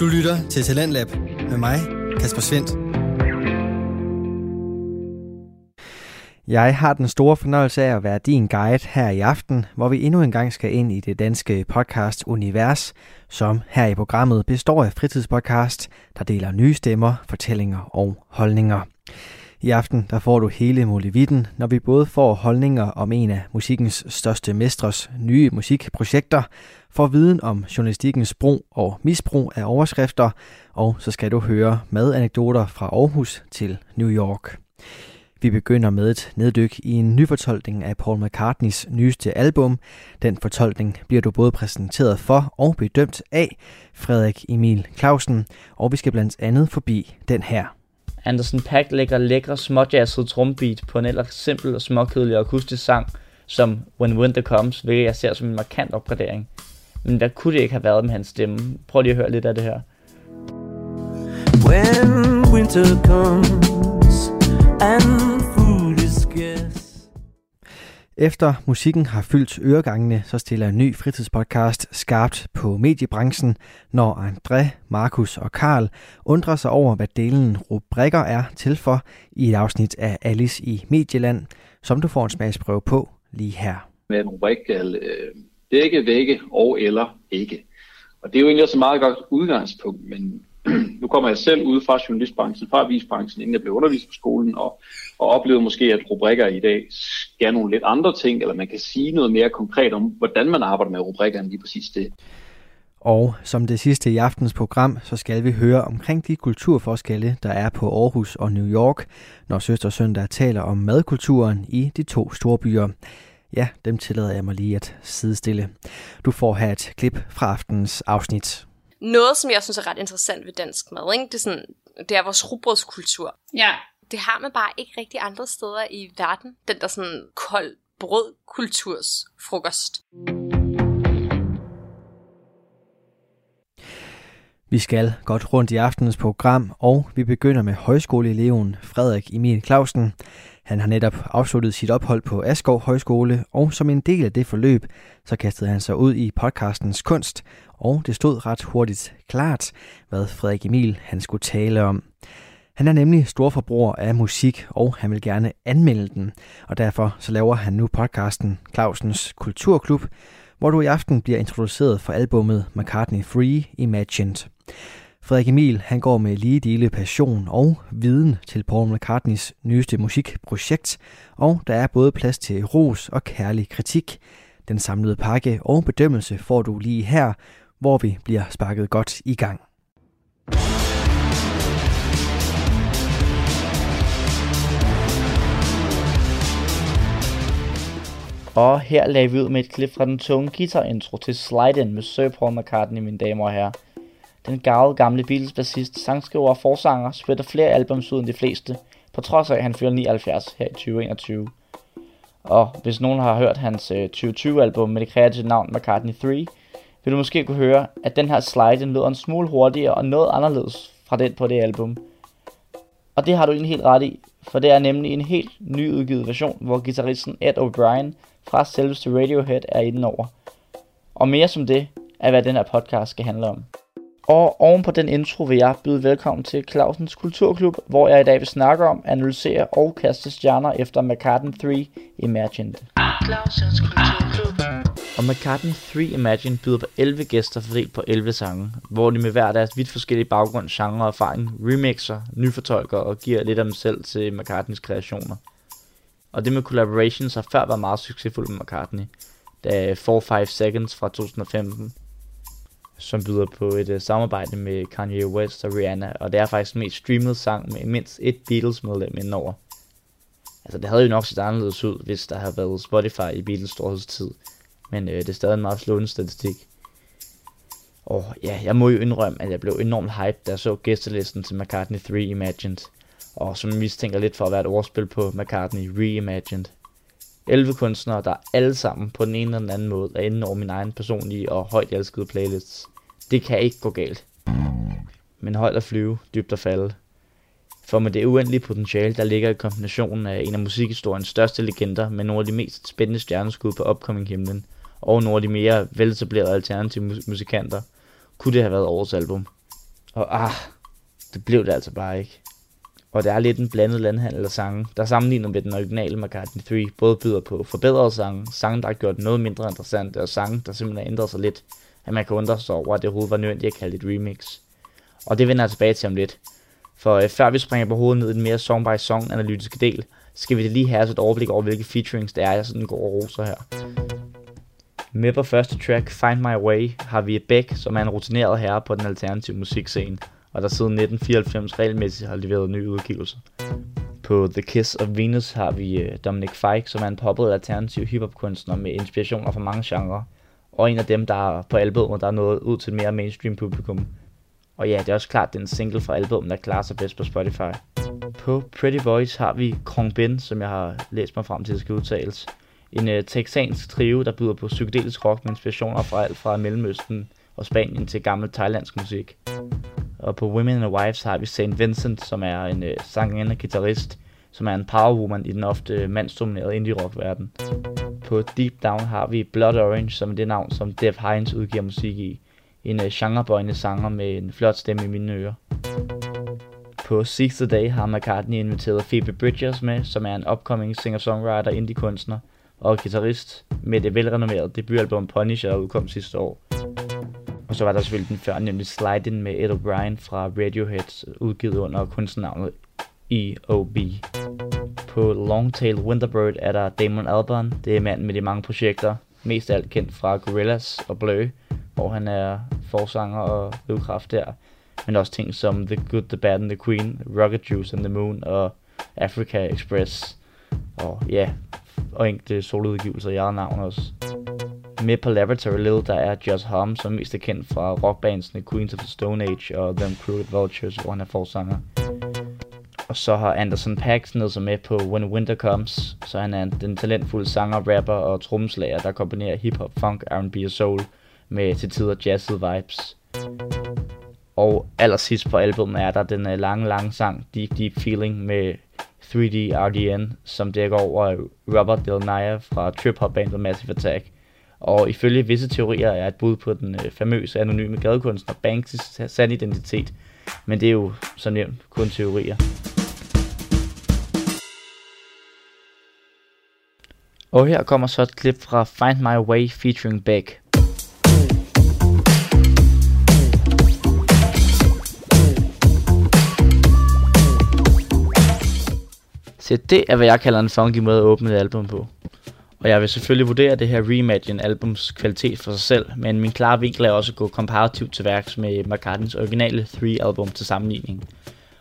Du lytter til Talentlab med mig, Kasper Svendt. Jeg har den store fornøjelse af at være din guide her i aften, hvor vi endnu en gang skal ind i det danske podcast-univers, som her i programmet består af fritidspodcast, der deler nye stemmer, fortællinger og holdninger. I aften der får du hele Molevitten, når vi både får holdninger om en af musikkens største mestres nye musikprojekter, for viden om journalistikkens brug og misbrug af overskrifter, og så skal du høre madanekdoter fra Aarhus til New York. Vi begynder med et neddyk i en nyfortolkning af Paul McCartneys nyeste album. Den fortolkning bliver du både præsenteret for og bedømt af Frederik Emil Clausen, og vi skal blandt andet forbi den her. Anderson Pack lægger lækre småjazzet trombeat på en ellers simpel og småkedelig akustisk sang, som When Winter Comes, hvilket jeg ser som en markant opgradering. Men hvad kunne det ikke have været med hans stemme? Prøv lige at høre lidt af det her. When winter comes and food is scarce efter musikken har fyldt øregangene, så stiller en ny fritidspodcast skarpt på mediebranchen, når André, Markus og Karl undrer sig over, hvad delen rubrikker er til for i et afsnit af Alice i Medieland, som du får en smagsprøve på lige her. Med en rubrik øh, dække, vække og eller ikke. Og det er jo egentlig også et meget godt udgangspunkt, men nu kommer jeg selv ud fra journalistbranchen, fra avisbranchen, inden jeg blev undervist på skolen, og, og oplevede måske, at rubrikker i dag skal nogle lidt andre ting, eller man kan sige noget mere konkret om, hvordan man arbejder med rubrikker, end lige præcis det. Og som det sidste i aftens program, så skal vi høre omkring de kulturforskelle, der er på Aarhus og New York, når Søster Søndag taler om madkulturen i de to store byer. Ja, dem tillader jeg mig lige at sidestille. Du får her et klip fra aftens afsnit. Noget, som jeg synes er ret interessant ved dansk mad, ikke? Det, er sådan, det er vores rugbrødskultur. Ja. Det har man bare ikke rigtig andre steder i verden. Den der sådan kold brødkulturs frokost. Vi skal godt rundt i aftenens program, og vi begynder med højskoleeleven Frederik Emil Clausen. Han har netop afsluttet sit ophold på Askov Højskole, og som en del af det forløb, så kastede han sig ud i podcastens kunst, og det stod ret hurtigt klart, hvad Frederik Emil han skulle tale om. Han er nemlig storforbruger af musik, og han vil gerne anmelde den, og derfor så laver han nu podcasten Clausens Kulturklub, hvor du i aften bliver introduceret for albummet McCartney Free Imagined. Frederik Emil han går med lige dele passion og viden til Paul McCartneys nyeste musikprojekt, og der er både plads til ros og kærlig kritik. Den samlede pakke og bedømmelse får du lige her, hvor vi bliver sparket godt i gang. Og her lagde vi ud med et klip fra den tunge guitar-intro til Slide In med Sir Paul McCartney, mine damer og herrer. Den gavede gamle Beatles-bassist, sangskriver og forsanger spiller flere albums ud end de fleste, på trods af at han fylder 79 her i 2021. Og hvis nogen har hørt hans øh, 2020-album med det kreative navn McCartney 3, vil du måske kunne høre, at den her slide den lyder en smule hurtigere og noget anderledes fra den på det album. Og det har du en helt ret i, for det er nemlig en helt nyudgivet version, hvor guitaristen Ed O'Brien fra selveste Radiohead er indenover. Og mere som det er, hvad den her podcast skal handle om. Og oven på den intro vil jeg byde velkommen til Clausens Kulturklub, hvor jeg i dag vil snakke om, analysere og kaste stjerner efter McCartney 3 Imagined. Clausens Kulturklub. Og McCartney 3 Imagine byder på 11 gæster fordelt på 11 sange, hvor de med hver deres vidt forskellige baggrund, genre og erfaring remixer, nyfortolker og giver lidt af dem selv til McCartneys kreationer. Og det med collaborations har før været meget succesfuldt med McCartney, da 4-5 Seconds fra 2015 som byder på et uh, samarbejde med Kanye West og Rihanna, og det er faktisk den mest streamede sang med mindst et Beatles-medlem indover. Altså, det havde jo nok set anderledes ud, hvis der havde været Spotify i Beatles storhedstid, men uh, det er stadig en meget slående statistik. Og ja, jeg må jo indrømme, at jeg blev enormt hyped, da jeg så gæstelisten til McCartney 3 Imagined, og som mistænker lidt for at være et ordspil på McCartney Reimagined. 11 kunstnere, der alle sammen på den ene eller den anden måde er inde over min egen personlige og højt elskede playlists. Det kan ikke gå galt. Men højt at flyve, dybt at falde. For med det uendelige potentiale, der ligger i kombinationen af en af musikhistoriens største legender med nogle af de mest spændende stjerneskud på upcoming himlen, og nogle af de mere veletablerede alternative musikanter, kunne det have været årets album. Og ah, det blev det altså bare ikke. Og det er lidt en blandet landhandel af sange, der sammenlignet med den originale McCartney 3 både byder på forbedrede sange, sange der har gjort noget mindre interessant, og sange der simpelthen har ændret sig lidt, at man kan undre sig over, at det overhovedet var nødvendigt at kalde et remix. Og det vender jeg tilbage til om lidt. For øh, før vi springer på hovedet ned i den mere song-by-song analytiske del, skal vi lige have et overblik over, hvilke featurings det er, jeg sådan går og roser her. Med på første track, Find My Way, har vi Beck, som er en rutineret herre på den alternative musikscene, og der siden 1994 regelmæssigt har leveret nye udgivelser. På The Kiss of Venus har vi øh, Dominic Fike, som er en poppet alternativ hiphop-kunstner med inspirationer fra mange genrer, og en af dem, der er på albumet, der er nået ud til et mere mainstream publikum. Og ja, det er også klart, den single fra albumet, der klarer sig bedst på Spotify. På Pretty Boys har vi Kong Ben, som jeg har læst mig frem til, at skal udtales. En uh, texansk trio, der byder på psykedelisk rock med inspirationer fra alt fra Mellemøsten og Spanien til gammel thailandsk musik. Og på Women and Wives har vi St. Vincent, som er en øh, sangerinde og guitarist, som er en powerwoman i den ofte mandsdominerede indie-rock-verden. På Deep Down har vi Blood Orange, som er det navn, som Dev Hines udgiver musik i. En øh, genrebøjende sanger med en flot stemme i mine ører. På Sixth Day har McCartney inviteret Phoebe Bridgers med, som er en upcoming singer-songwriter indie-kunstner og guitarist med det velrenommerede debutalbum Punisher, der udkom sidste år. Og så var der selvfølgelig den før nemlig Slide In med Ed O'Brien fra Radiohead, udgivet under kunstnavnet E.O.B. På Longtail Winterbird er der Damon Albarn, det er manden med de mange projekter, mest alt kendt fra Gorillaz og Blø, hvor han er forsanger og udkraft der, men også ting som The Good, The Bad and The Queen, Rocket Juice and The Moon og Africa Express, og ja, og enkelte soloudgivelser i eget navn også. Med på Laboratory Lil, der er Josh Homme, som mest er kendt fra rockbandsene Queens of the Stone Age og Them Crooked Vultures, hvor han er forsanger. Og så har Anderson Pax ned sig med på When Winter Comes, så han er den talentfulde sanger, rapper og trommeslager, der kombinerer hip-hop, funk, R&B og soul med til tider jazzede vibes. Og allersidst på albumet er der den øh, lange, lange sang Deep Deep Feeling med 3D RDN, som dækker over øh, Robert Del Naya fra trip-hop-bandet Massive Attack. Og ifølge visse teorier er et bud på den øh, famøse anonyme gadekunstner Banks' sand identitet. Men det er jo som nævnt kun teorier. Og her kommer så et klip fra Find My Way featuring Beck. Så det er, hvad jeg kalder en funky måde at åbne et album på. Og jeg vil selvfølgelig vurdere det her Reimagine albums kvalitet for sig selv, men min klare vinkel er også at gå komparativt til værks med McCartneys originale 3-album til sammenligning.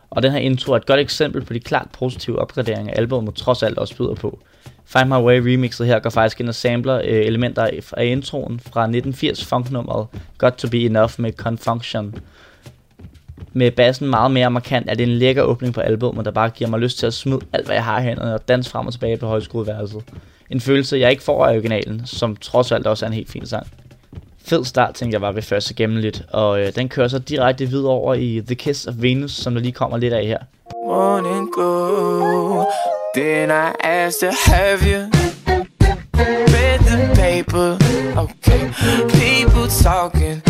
Og den her intro er et godt eksempel på de klart positive opgraderinger albumet trods alt også byder på. Find My Way remixet her går faktisk ind og samler øh, elementer af introen fra 1980 funknummeret Got To Be Enough med Confunction, med bassen meget mere markant, er det en lækker åbning på albumet, der bare giver mig lyst til at smide alt, hvad jeg har i hænderne og danse frem og tilbage på højskoleværelset. En følelse, jeg ikke får af originalen, som trods alt også er en helt fin sang. Fed start, tænker jeg var ved første gennemligt, og øh, den kører så direkte videre over i The Kiss of Venus, som der lige kommer lidt af her. Morning glow, then I asked to have you read the paper, okay, people talking,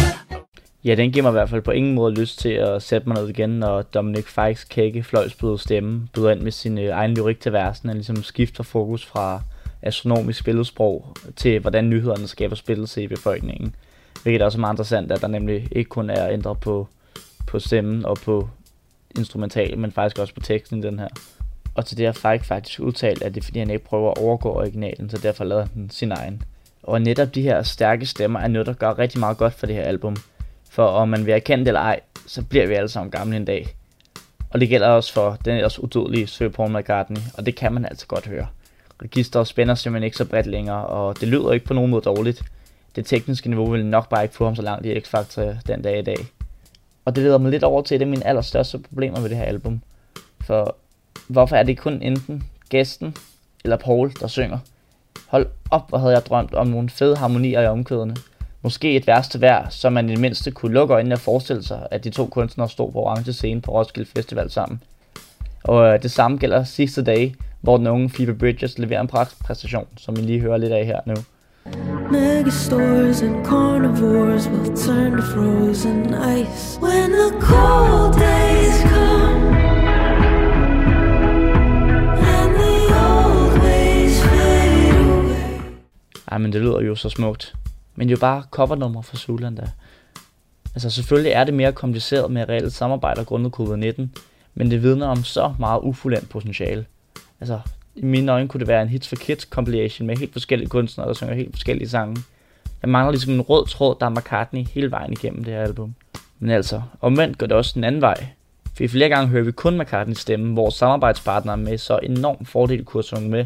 Ja, den giver mig i hvert fald på ingen måde lyst til at sætte mig ned igen, når Dominic Fikes kække fløjsbløde stemme byder ind med sin øh, egen lyrik til versen, og ligesom skifter fokus fra astronomisk billedsprog til, hvordan nyhederne skaber splittelse i befolkningen. Hvilket er også meget interessant, at der nemlig ikke kun er ændret på, på stemmen og på instrumental, men faktisk også på teksten i den her. Og til det har Fike faktisk udtalt, at det er fordi han ikke prøver at overgå originalen, så derfor lader han sin egen. Og netop de her stærke stemmer er noget, der gør rigtig meget godt for det her album. For om man vil erkende det eller ej, så bliver vi alle sammen gamle en dag. Og det gælder også for den ellers udødelige Sir Paul McCartney, og det kan man altså godt høre. Registeret spænder simpelthen ikke så bredt længere, og det lyder ikke på nogen måde dårligt. Det tekniske niveau vil nok bare ikke få ham så langt i X-Factor den dag i dag. Og det leder mig lidt over til et af mine allerstørste problemer ved det her album. For hvorfor er det kun enten gæsten eller Paul, der synger? Hold op, hvor havde jeg drømt om nogle fede harmonier i omkødene. Måske et værste hver, så man i det mindste kunne lukke øjnene og forestille sig, at de to kunstnere stod på orange scene på Roskilde Festival sammen. Og øh, det samme gælder sidste dag, hvor den unge Phoebe Bridges leverer en præstation, som I lige hører lidt af her nu. Megastores and carnivores will turn to frozen ice when the cold days come. Ej, men det lyder jo så smukt. Men det er jo bare covernummer for Zuland der. Altså selvfølgelig er det mere kompliceret med reelt samarbejde grundet covid-19, men det vidner om så meget ufuldendt potentiale. Altså, i mine øjne kunne det være en Hits for Kids compilation med helt forskellige kunstnere, der synger helt forskellige sange. Jeg mangler ligesom en rød tråd, der er McCartney hele vejen igennem det her album. Men altså, omvendt går det også den anden vej. For i flere gange hører vi kun McCartneys stemme, hvor samarbejdspartnere med så enorm fordel kunne synge med.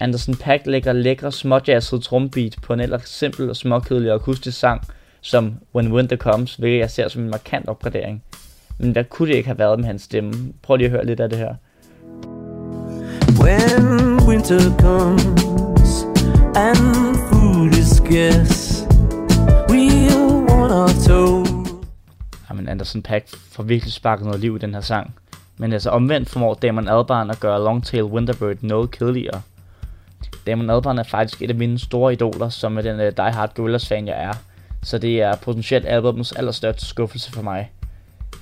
Anderson Pack lægger lækre småjazzede trombeat på en ellers simpel og småkedelig akustisk sang, som When Winter Comes, hvilket jeg ser som en markant opgradering. Men hvad kunne det ikke have været med hans stemme? Prøv lige at høre lidt af det her. When winter comes and food is scarce, we'll want our toes. Jamen Anderson Pack får virkelig sparket noget liv i den her sang. Men altså omvendt formår Damon Albarn at gøre Longtail Winterbird noget kedeligere. Damon Albarn er faktisk et af mine store idoler, som er den uh, Die Hard Gorillaz fan jeg er. Så det er potentielt albumets allerstørste skuffelse for mig.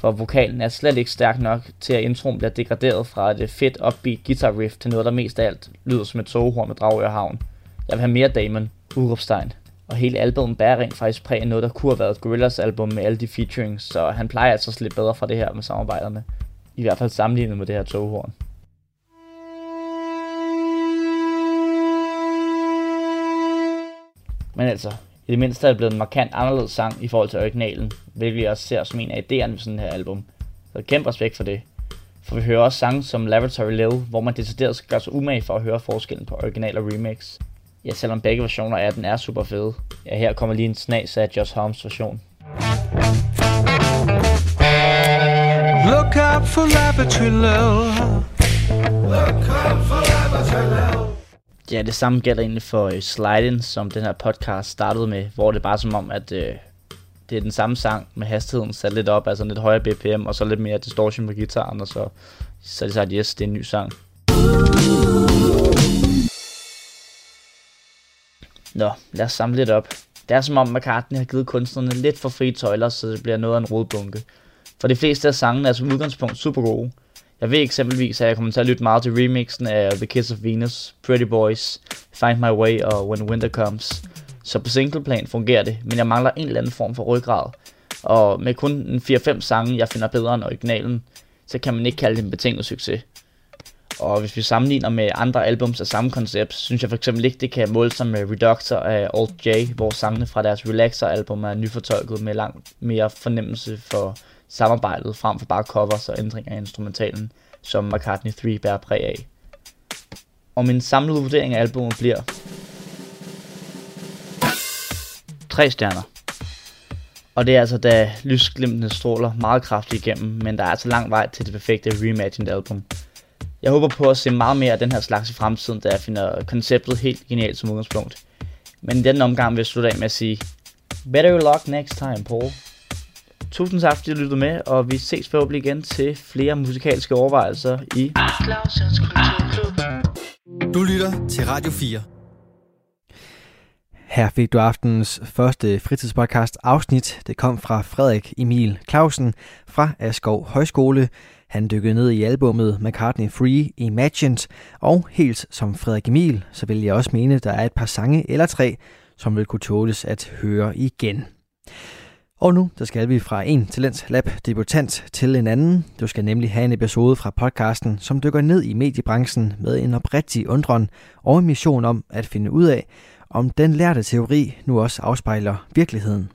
For vokalen er slet ikke stærk nok til at introen bliver degraderet fra et fedt upbeat guitar riff til noget der mest af alt lyder som et togehorn med Dragør Havn. Jeg vil have mere Damon, Urupstein. Og hele albumet bærer rent faktisk præg af noget, der kunne have været Gorillas Gorillaz album med alle de featurings, så han plejer altså at slippe bedre fra det her med samarbejderne. I hvert fald sammenlignet med det her toghorn. Men altså, i det mindste er det blevet en markant anderledes sang i forhold til originalen, hvilket jeg også ser som en af idéerne ved sådan her album. Så kæmpe respekt for det. For vi hører også sange som Laboratory Lil, hvor man decideret skal gøre sig umage for at høre forskellen på original og remix. Ja, selvom begge versioner af den er super fede. Ja, her kommer lige en snas af Josh Holmes version. Look out for Laboratory Lil. Ja, det samme gælder egentlig for øh, uh, Sliden, som den her podcast startede med, hvor det er bare som om, at uh, det er den samme sang med hastigheden sat lidt op, altså lidt højere BPM, og så lidt mere distortion på gitaren, og så, så er det sagt, yes, det er en ny sang. Nå, lad os samle lidt op. Det er som om McCartney har givet kunstnerne lidt for frie tøjler, så det bliver noget af en rodbunke. For de fleste af sangene er som udgangspunkt super gode. Jeg ved eksempelvis, at jeg kommer til at lytte meget til remixen af The Kiss of Venus, Pretty Boys, Find My Way og When Winter Comes. Så på singleplan fungerer det, men jeg mangler en eller anden form for ryggrad. Og med kun en 4-5 sange, jeg finder bedre end originalen, så kan man ikke kalde det en betinget succes. Og hvis vi sammenligner med andre albums af samme koncept, synes jeg for eksempel ikke, det kan måle sig med øh, Reductor af Alt J, hvor sangene fra deres Relaxer-album er nyfortolket med langt mere fornemmelse for samarbejdet, frem for bare covers og ændringer af instrumentalen, som McCartney 3 bærer præg af. Og min samlede vurdering af albumet bliver 3 stjerner. Og det er altså da lysglimtene stråler meget kraftigt igennem, men der er altså lang vej til det perfekte reimagined album. Jeg håber på at se meget mere af den her slags i fremtiden, da jeg finder konceptet helt genialt som udgangspunkt. Men i denne omgang vil jeg slutte af med at sige, Better luck next time, Paul. Tusind tak fordi du lyttede med, og vi ses forhåbentlig igen til flere musikalske overvejelser i Clausens Kulturklub. Du lytter til Radio 4. Her fik du aftenens første fritidspodcast afsnit. Det kom fra Frederik Emil Clausen fra Askov Højskole. Han dykkede ned i albummet McCartney Free Imagined, og helt som Frederik Emil, så vil jeg også mene, der er et par sange eller tre, som vil kunne tåles at høre igen. Og nu der skal vi fra en Talents Lab debutant til en anden. Du skal nemlig have en episode fra podcasten, som dykker ned i mediebranchen med en oprigtig undren og en mission om at finde ud af, om den lærte teori nu også afspejler virkeligheden.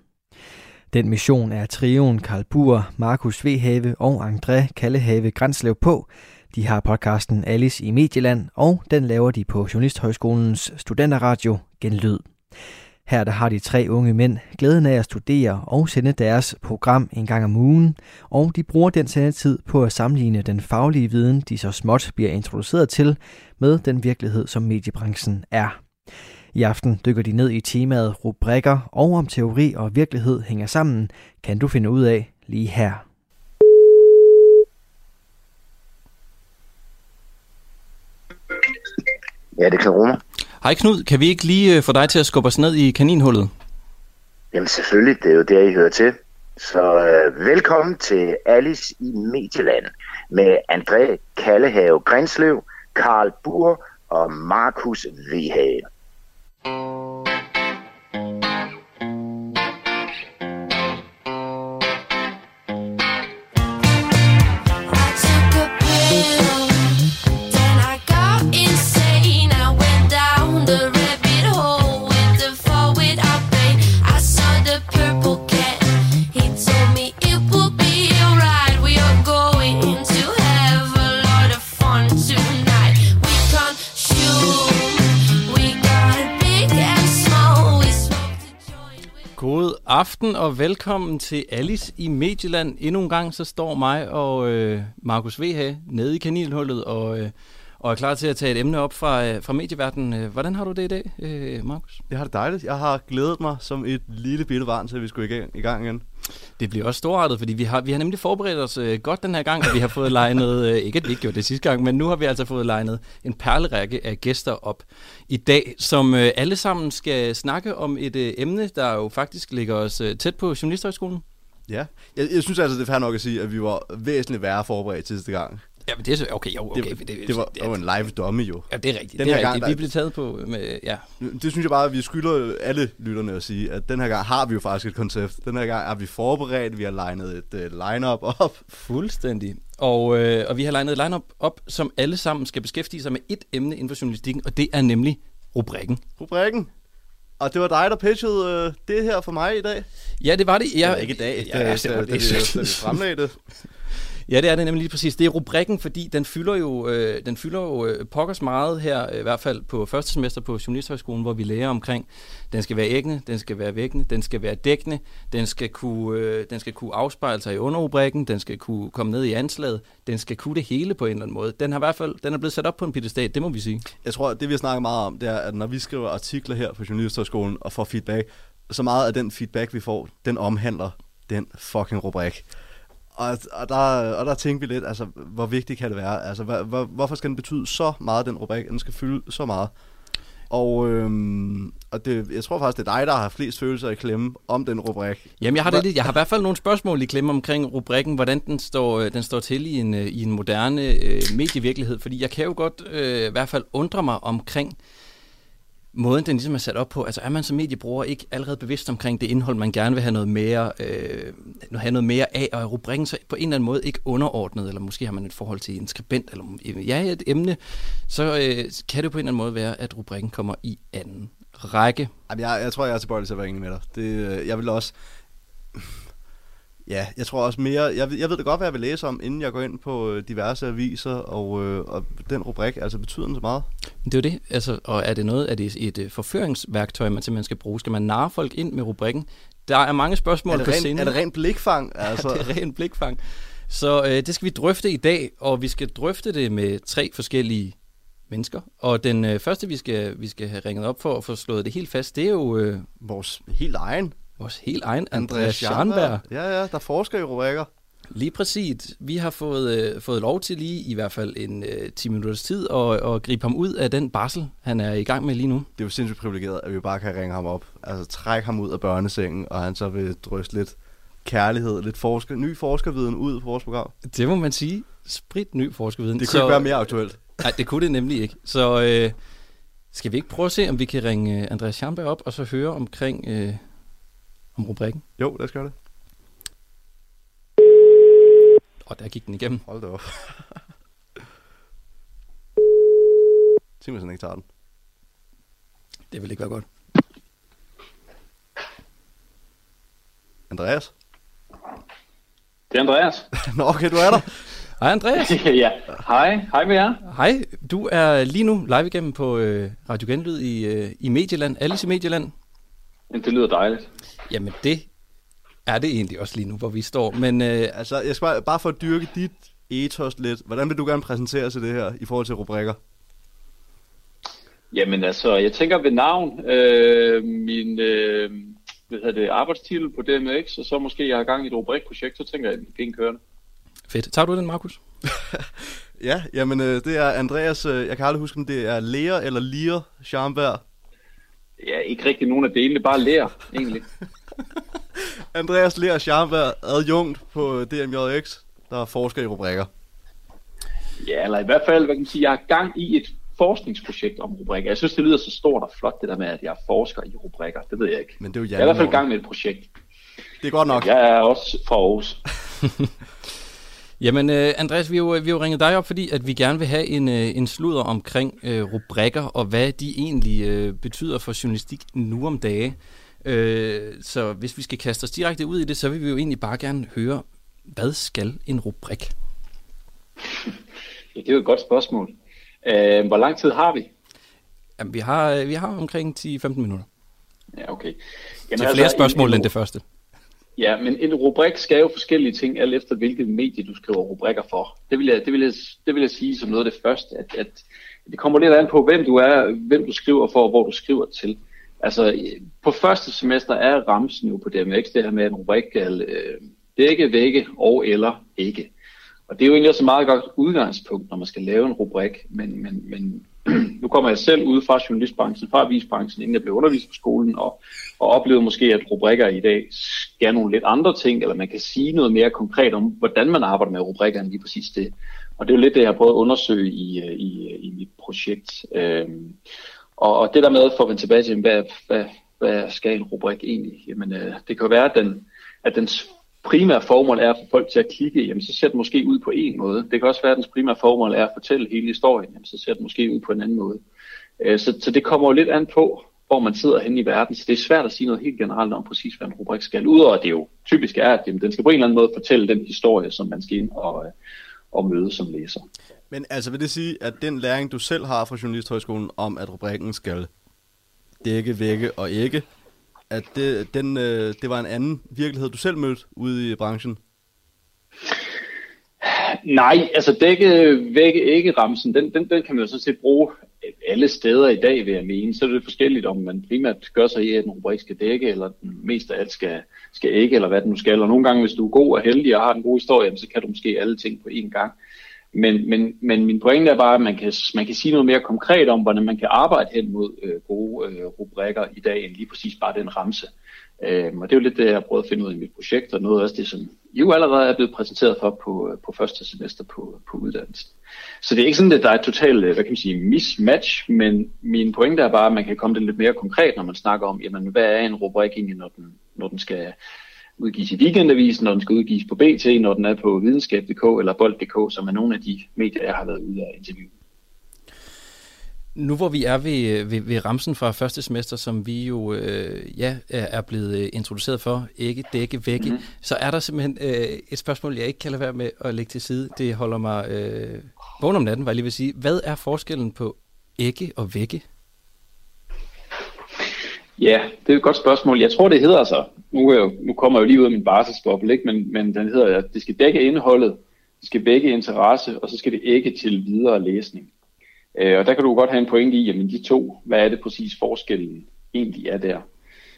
Den mission er trioen Karl Buer, Markus Vehave og André Kallehave Grænslev på. De har podcasten Alice i Medieland, og den laver de på Journalisthøjskolens studenterradio Genlyd. Her der har de tre unge mænd glæden af at studere og sende deres program en gang om ugen, og de bruger den sendetid på at sammenligne den faglige viden, de så småt bliver introduceret til, med den virkelighed, som mediebranchen er. I aften dykker de ned i temaet rubrikker, og om teori og virkelighed hænger sammen, kan du finde ud af lige her. Ja, det kan rumme. Hej Knud, kan vi ikke lige øh, få dig til at skubbe os ned i kaninhullet? Jamen selvfølgelig, det er jo der, I hører til. Så øh, velkommen til Alice i Medieland med André Kallehave Grinsløv, Karl Bur og Markus Vehage. Aften og velkommen til Alice i Medieland. Endnu en gang så står mig og øh, Markus VH nede i kaninhullet og, øh, og er klar til at tage et emne op fra, øh, fra medieverdenen. Øh, Hvordan har du det i dag, øh, Markus? Jeg har det dejligt. Jeg har glædet mig som et lille bitte barn til, at vi skulle i gang, i gang igen. Det bliver også storartet, fordi vi har, vi har nemlig forberedt os øh, godt den her gang, og vi har fået legnet, øh, ikke at vi ikke gjorde det sidste gang, men nu har vi altså fået legnet en perlerække af gæster op i dag, som øh, alle sammen skal snakke om et øh, emne, der jo faktisk ligger os øh, tæt på Journalisthøjskolen. Ja. Jeg, jeg synes altså, det er fair nok at sige, at vi var væsentligt værre forberedt sidste gang. Ja, men det er så, okay, jo, okay. Det, det, det var, det var en live dummy jo. Ja, det er rigtigt. Den det er her gang, rigtigt. der- Vi blev taget på med, ja. Det synes jeg bare, at vi skylder alle lytterne at sige, at den her gang har vi jo faktisk et koncept. Den her gang er vi forberedt, vi har legnet et uh, line-up op. Fuldstændig. Og, øh, og vi har legnet et line-up op, som alle sammen skal beskæftige sig med et emne inden for journalistikken, og det er nemlig rubrikken. Rubrikken. Og det var dig, der pitchede uh, det her for mig i dag. Ja, det var det. Ja, Ja, ikke i dag, Ja, da, ja, da, det da, var da, det. vi- da vi fremlagde det. Ja, det er det nemlig lige præcis. Det er rubrikken, fordi den fylder jo, øh, den fylder jo øh, pokkers meget her, øh, i hvert fald på første semester på Journalisthøjskolen, hvor vi lærer omkring, den skal være æggende, den skal være vækkende, den skal være dækkende, den skal kunne, øh, den skal kunne afspejle sig i underrubrikken, den skal kunne komme ned i anslaget, den skal kunne det hele på en eller anden måde. Den har i hvert fald, den er blevet sat op på en pittestat, det må vi sige. Jeg tror, at det vi har snakket meget om, det er, at når vi skriver artikler her på Journalisthøjskolen og får feedback, så meget af den feedback, vi får, den omhandler den fucking rubrik. Og, og, der, og der tænkte vi lidt, altså, hvor vigtigt kan det være? Altså, hvor, hvor, hvorfor skal den betyde så meget, den rubrik? Den skal fylde så meget. Og, øhm, og det, jeg tror faktisk, det er dig, der har flest følelser i klemme om den rubrik. Jamen, jeg har, det lidt, jeg har i hvert fald nogle spørgsmål i klemme omkring rubrikken, hvordan den står, øh, den står til i en, øh, i en moderne øh, medievirkelighed, fordi jeg kan jo godt øh, i hvert fald undre mig omkring måden, den ligesom er sat op på. Altså er man som mediebruger ikke allerede bevidst omkring det indhold, man gerne vil have noget mere, øh, have noget mere af, og er rubrikken så på en eller anden måde ikke underordnet, eller måske har man et forhold til en skribent, eller ja, et emne, så øh, kan det på en eller anden måde være, at rubrikken kommer i anden række. Jamen, jeg, jeg tror, jeg er tilbøjelig til at være enig med dig. Det, øh, jeg vil også... Ja, jeg tror også mere... Jeg, ved- jeg ved da godt, hvad jeg vil læse om, inden jeg går ind på øh, diverse aviser, og, øh, og den rubrik, altså betyder den så meget? Det er jo det. Altså, og er det noget, er det et øh, forføringsværktøj, man simpelthen skal bruge? Skal man narre folk ind med rubrikken? Der er mange spørgsmål Er det, på ren, scenen. er det rent blikfang? Altså, Ja, det er rent blikfang. Så øh, det skal vi drøfte i dag, og vi skal drøfte det med tre forskellige mennesker. Og den øh, første, vi skal, vi skal have ringet op for at få slået det helt fast, det er jo øh, vores helt egen vores helt egen Andreas Scharnberg. Ja, ja, der forsker i rubrikker. Lige præcis. Vi har fået, øh, fået lov til lige i hvert fald en øh, 10 minutters tid at, at gribe ham ud af den barsel, han er i gang med lige nu. Det er jo sindssygt privilegeret, at vi bare kan ringe ham op. Altså trække ham ud af børnesengen, og han så vil drøste lidt kærlighed, lidt forsker, ny forskerviden ud på vores program. Det må man sige. Sprit ny forskerviden. Det kunne ikke være mere aktuelt. Nej, det kunne det nemlig ikke. Så øh, skal vi ikke prøve at se, om vi kan ringe øh, Andreas Schamberg op, og så høre omkring øh, om rubrikken? Jo, lad os gøre det. Og der gik den igennem. Hold da op. Simpelthen ikke tager den. Det vil ikke være godt. Andreas? Det er Andreas. Nå, okay, du er der. Hej Andreas. ja, hej. Hej med jer. Hej, du er lige nu live igennem på øh, Radio Genlyd i, øh, i Medieland. Alice i Medieland. Det lyder dejligt. Jamen det er det egentlig også lige nu, hvor vi står. Men øh, Altså, jeg skal bare, bare for at dyrke dit ethos lidt. Hvordan vil du gerne præsentere sig det her i forhold til rubrikker? Jamen altså, jeg tænker ved navn, øh, min øh, hvad hedder det, arbejdstitel på DMX, og så måske jeg har gang i et rubrikprojekt, så tænker jeg, at det er en kørende. fedt. Tager du den, Markus? Ja, jamen øh, det er Andreas, øh, jeg kan aldrig huske, om det er Lea eller Lier Scharnberg. Ja, ikke rigtig nogen af delene, bare lærer, egentlig. Andreas Lea Scharnberg, adjunkt på DMJX, der er forsker i rubrikker. Ja, eller i hvert fald, hvad kan man sige, jeg har gang i et forskningsprojekt om rubrikker. Jeg synes, det lyder så stort og flot, det der med, at jeg er forsker i rubrikker. Det ved jeg ikke. Men det er jo Jeg er i hvert fald i gang med et projekt. Det er godt nok. Jeg er også fra Aarhus. Jamen, øh, Andreas, vi har, jo, vi har jo ringet dig op, fordi at vi gerne vil have en, øh, en sludder omkring øh, rubrikker, og hvad de egentlig øh, betyder for journalistik nu om dage. Øh, så hvis vi skal kaste os direkte ud i det, så vil vi jo egentlig bare gerne høre, hvad skal en rubrik? Ja, det er jo et godt spørgsmål. Øh, hvor lang tid har vi? Jamen, vi har, øh, vi har omkring 10-15 minutter. Ja, okay. Så flere spørgsmål en, end det første. Ja, men en rubrik skal jo forskellige ting, alt efter hvilket medie du skriver rubrikker for. Det vil jeg, det vil jeg, det vil jeg sige som noget af det første, at, at det kommer lidt an på, hvem du er, hvem du skriver for, og hvor du skriver til. Altså, på første semester er ramsen jo på DMX, det her med en rubrik øh, dække, vække og eller ikke. Og det er jo egentlig også et meget godt udgangspunkt, når man skal lave en rubrik, men, men, men nu kommer jeg selv ud fra journalistbranchen, fra avisbranchen, inden jeg blev undervist på skolen, og, og oplevede måske, at rubrikker i dag skal nogle lidt andre ting, eller man kan sige noget mere konkret om, hvordan man arbejder med rubrikker end lige præcis det. Og det er jo lidt det, jeg har prøvet at undersøge i, øh, i, i mit projekt. Øhm, og, og det der med, for at vende tilbage til, hvad, hvad, hvad skal en rubrik egentlig? Jamen, øh, det kan jo være, at, den, at dens primære formål er at få folk til at klikke, jamen så ser det måske ud på en måde. Det kan også være, at dens primære formål er at fortælle hele historien, jamen så ser det måske ud på en anden måde. Øh, så, så det kommer jo lidt an på, hvor man sidder henne i verden. Så det er svært at sige noget helt generelt om præcis, hvad en rubrik skal. Udover at det jo typisk er, at jamen, den skal på en eller anden måde fortælle den historie, som man skal ind og, øh, og møde som læser. Men altså vil det sige, at den læring, du selv har fra Journalisthøjskolen om, at rubrikken skal dække, vække og ikke, at det, den, øh, det var en anden virkelighed, du selv mødte ude i branchen? Nej, altså dække, vække, ikke ramsen, den, den, den kan man jo sådan set bruge alle steder i dag, vil jeg mene. Så er det forskelligt, om man primært gør sig i, at en rubrik skal dække, eller den mest af alt skal, skal ikke, eller hvad den nu skal. Og nogle gange, hvis du er god og heldig og har en god historie, så kan du måske alle ting på én gang. Men, men, men min pointe er bare, at man kan, man kan sige noget mere konkret om, hvordan man kan arbejde hen mod øh, gode øh, rubrikker i dag, end lige præcis bare den ramse. Øhm, og det er jo lidt det, jeg har prøvet at finde ud af i mit projekt, og noget af det, som I jo allerede er blevet præsenteret for på, øh, på første semester på, på uddannelsen. Så det er ikke sådan, at der er et totalt, øh, hvad kan man sige, mismatch, men min pointe er bare, at man kan komme det lidt mere konkret, når man snakker om, jamen, hvad er en rubrik egentlig, når den, når den skal udgives i weekendavisen, når den skal udgives på BT, når den er på videnskab.dk eller bold.dk, som er nogle af de medier, jeg har været ude af interview. Nu hvor vi er ved, ved, ved ramsen fra første semester, som vi jo øh, ja, er blevet øh, introduceret for, ikke dække vække, mm-hmm. så er der simpelthen øh, et spørgsmål, jeg ikke kan lade være med at lægge til side. Det holder mig øh, vågen om natten, var jeg lige vil sige. Hvad er forskellen på ægge og vække? Ja, det er et godt spørgsmål. Jeg tror, det hedder så. Nu, jeg nu kommer jeg jo lige ud af min barselsboble, ikke? Men, men den hedder, at det skal dække indholdet, det skal vække interesse, og så skal det ikke til videre læsning. Øh, og der kan du godt have en pointe i, jamen de to, hvad er det præcis forskellen egentlig er der.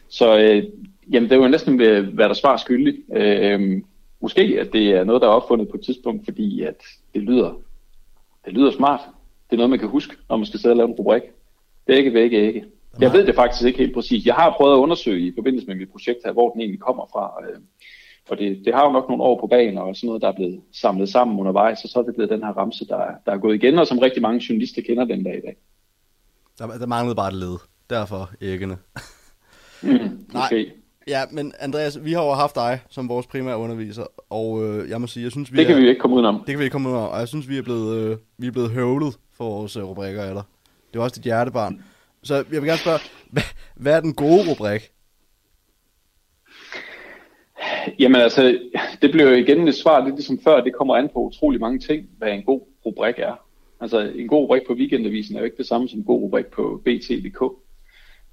Så øh, jamen, det er jo næsten ved, hvad der svar skyldigt. Øh, måske at det er noget, der er opfundet på et tidspunkt, fordi at det lyder, det lyder smart. Det er noget, man kan huske, når man skal sidde og lave en rubrik. Begge, begge, ikke. Jeg ved det faktisk ikke helt præcis. Jeg har prøvet at undersøge i forbindelse med mit projekt her, hvor den egentlig kommer fra. Øh, og det, det har jo nok nogle år på banen, og sådan noget, der er blevet samlet sammen undervejs, og så er det blevet den her ramse, der, er- der er gået igen, og som rigtig mange journalister kender den dag i dag. Der, der manglede bare et led. Derfor æggene. Mm, Nej. okay. Ja, men Andreas, vi har jo haft dig som vores primære underviser, og øh, jeg må sige, jeg synes, vi Det kan er, vi ikke komme udenom. Det kan vi ikke komme ud af, og jeg synes, vi er blevet, øh, vi er blevet høvlet for vores øh, rubrikker dig. Det er også dit hjertebarn. Så jeg vil gerne spørge, hvad, hvad er den gode rubrik? Jamen altså, det bliver jo igen et svar, lidt ligesom før, det kommer an på utrolig mange ting, hvad en god rubrik er. Altså en god rubrik på weekendavisen er jo ikke det samme som en god rubrik på BT.dk.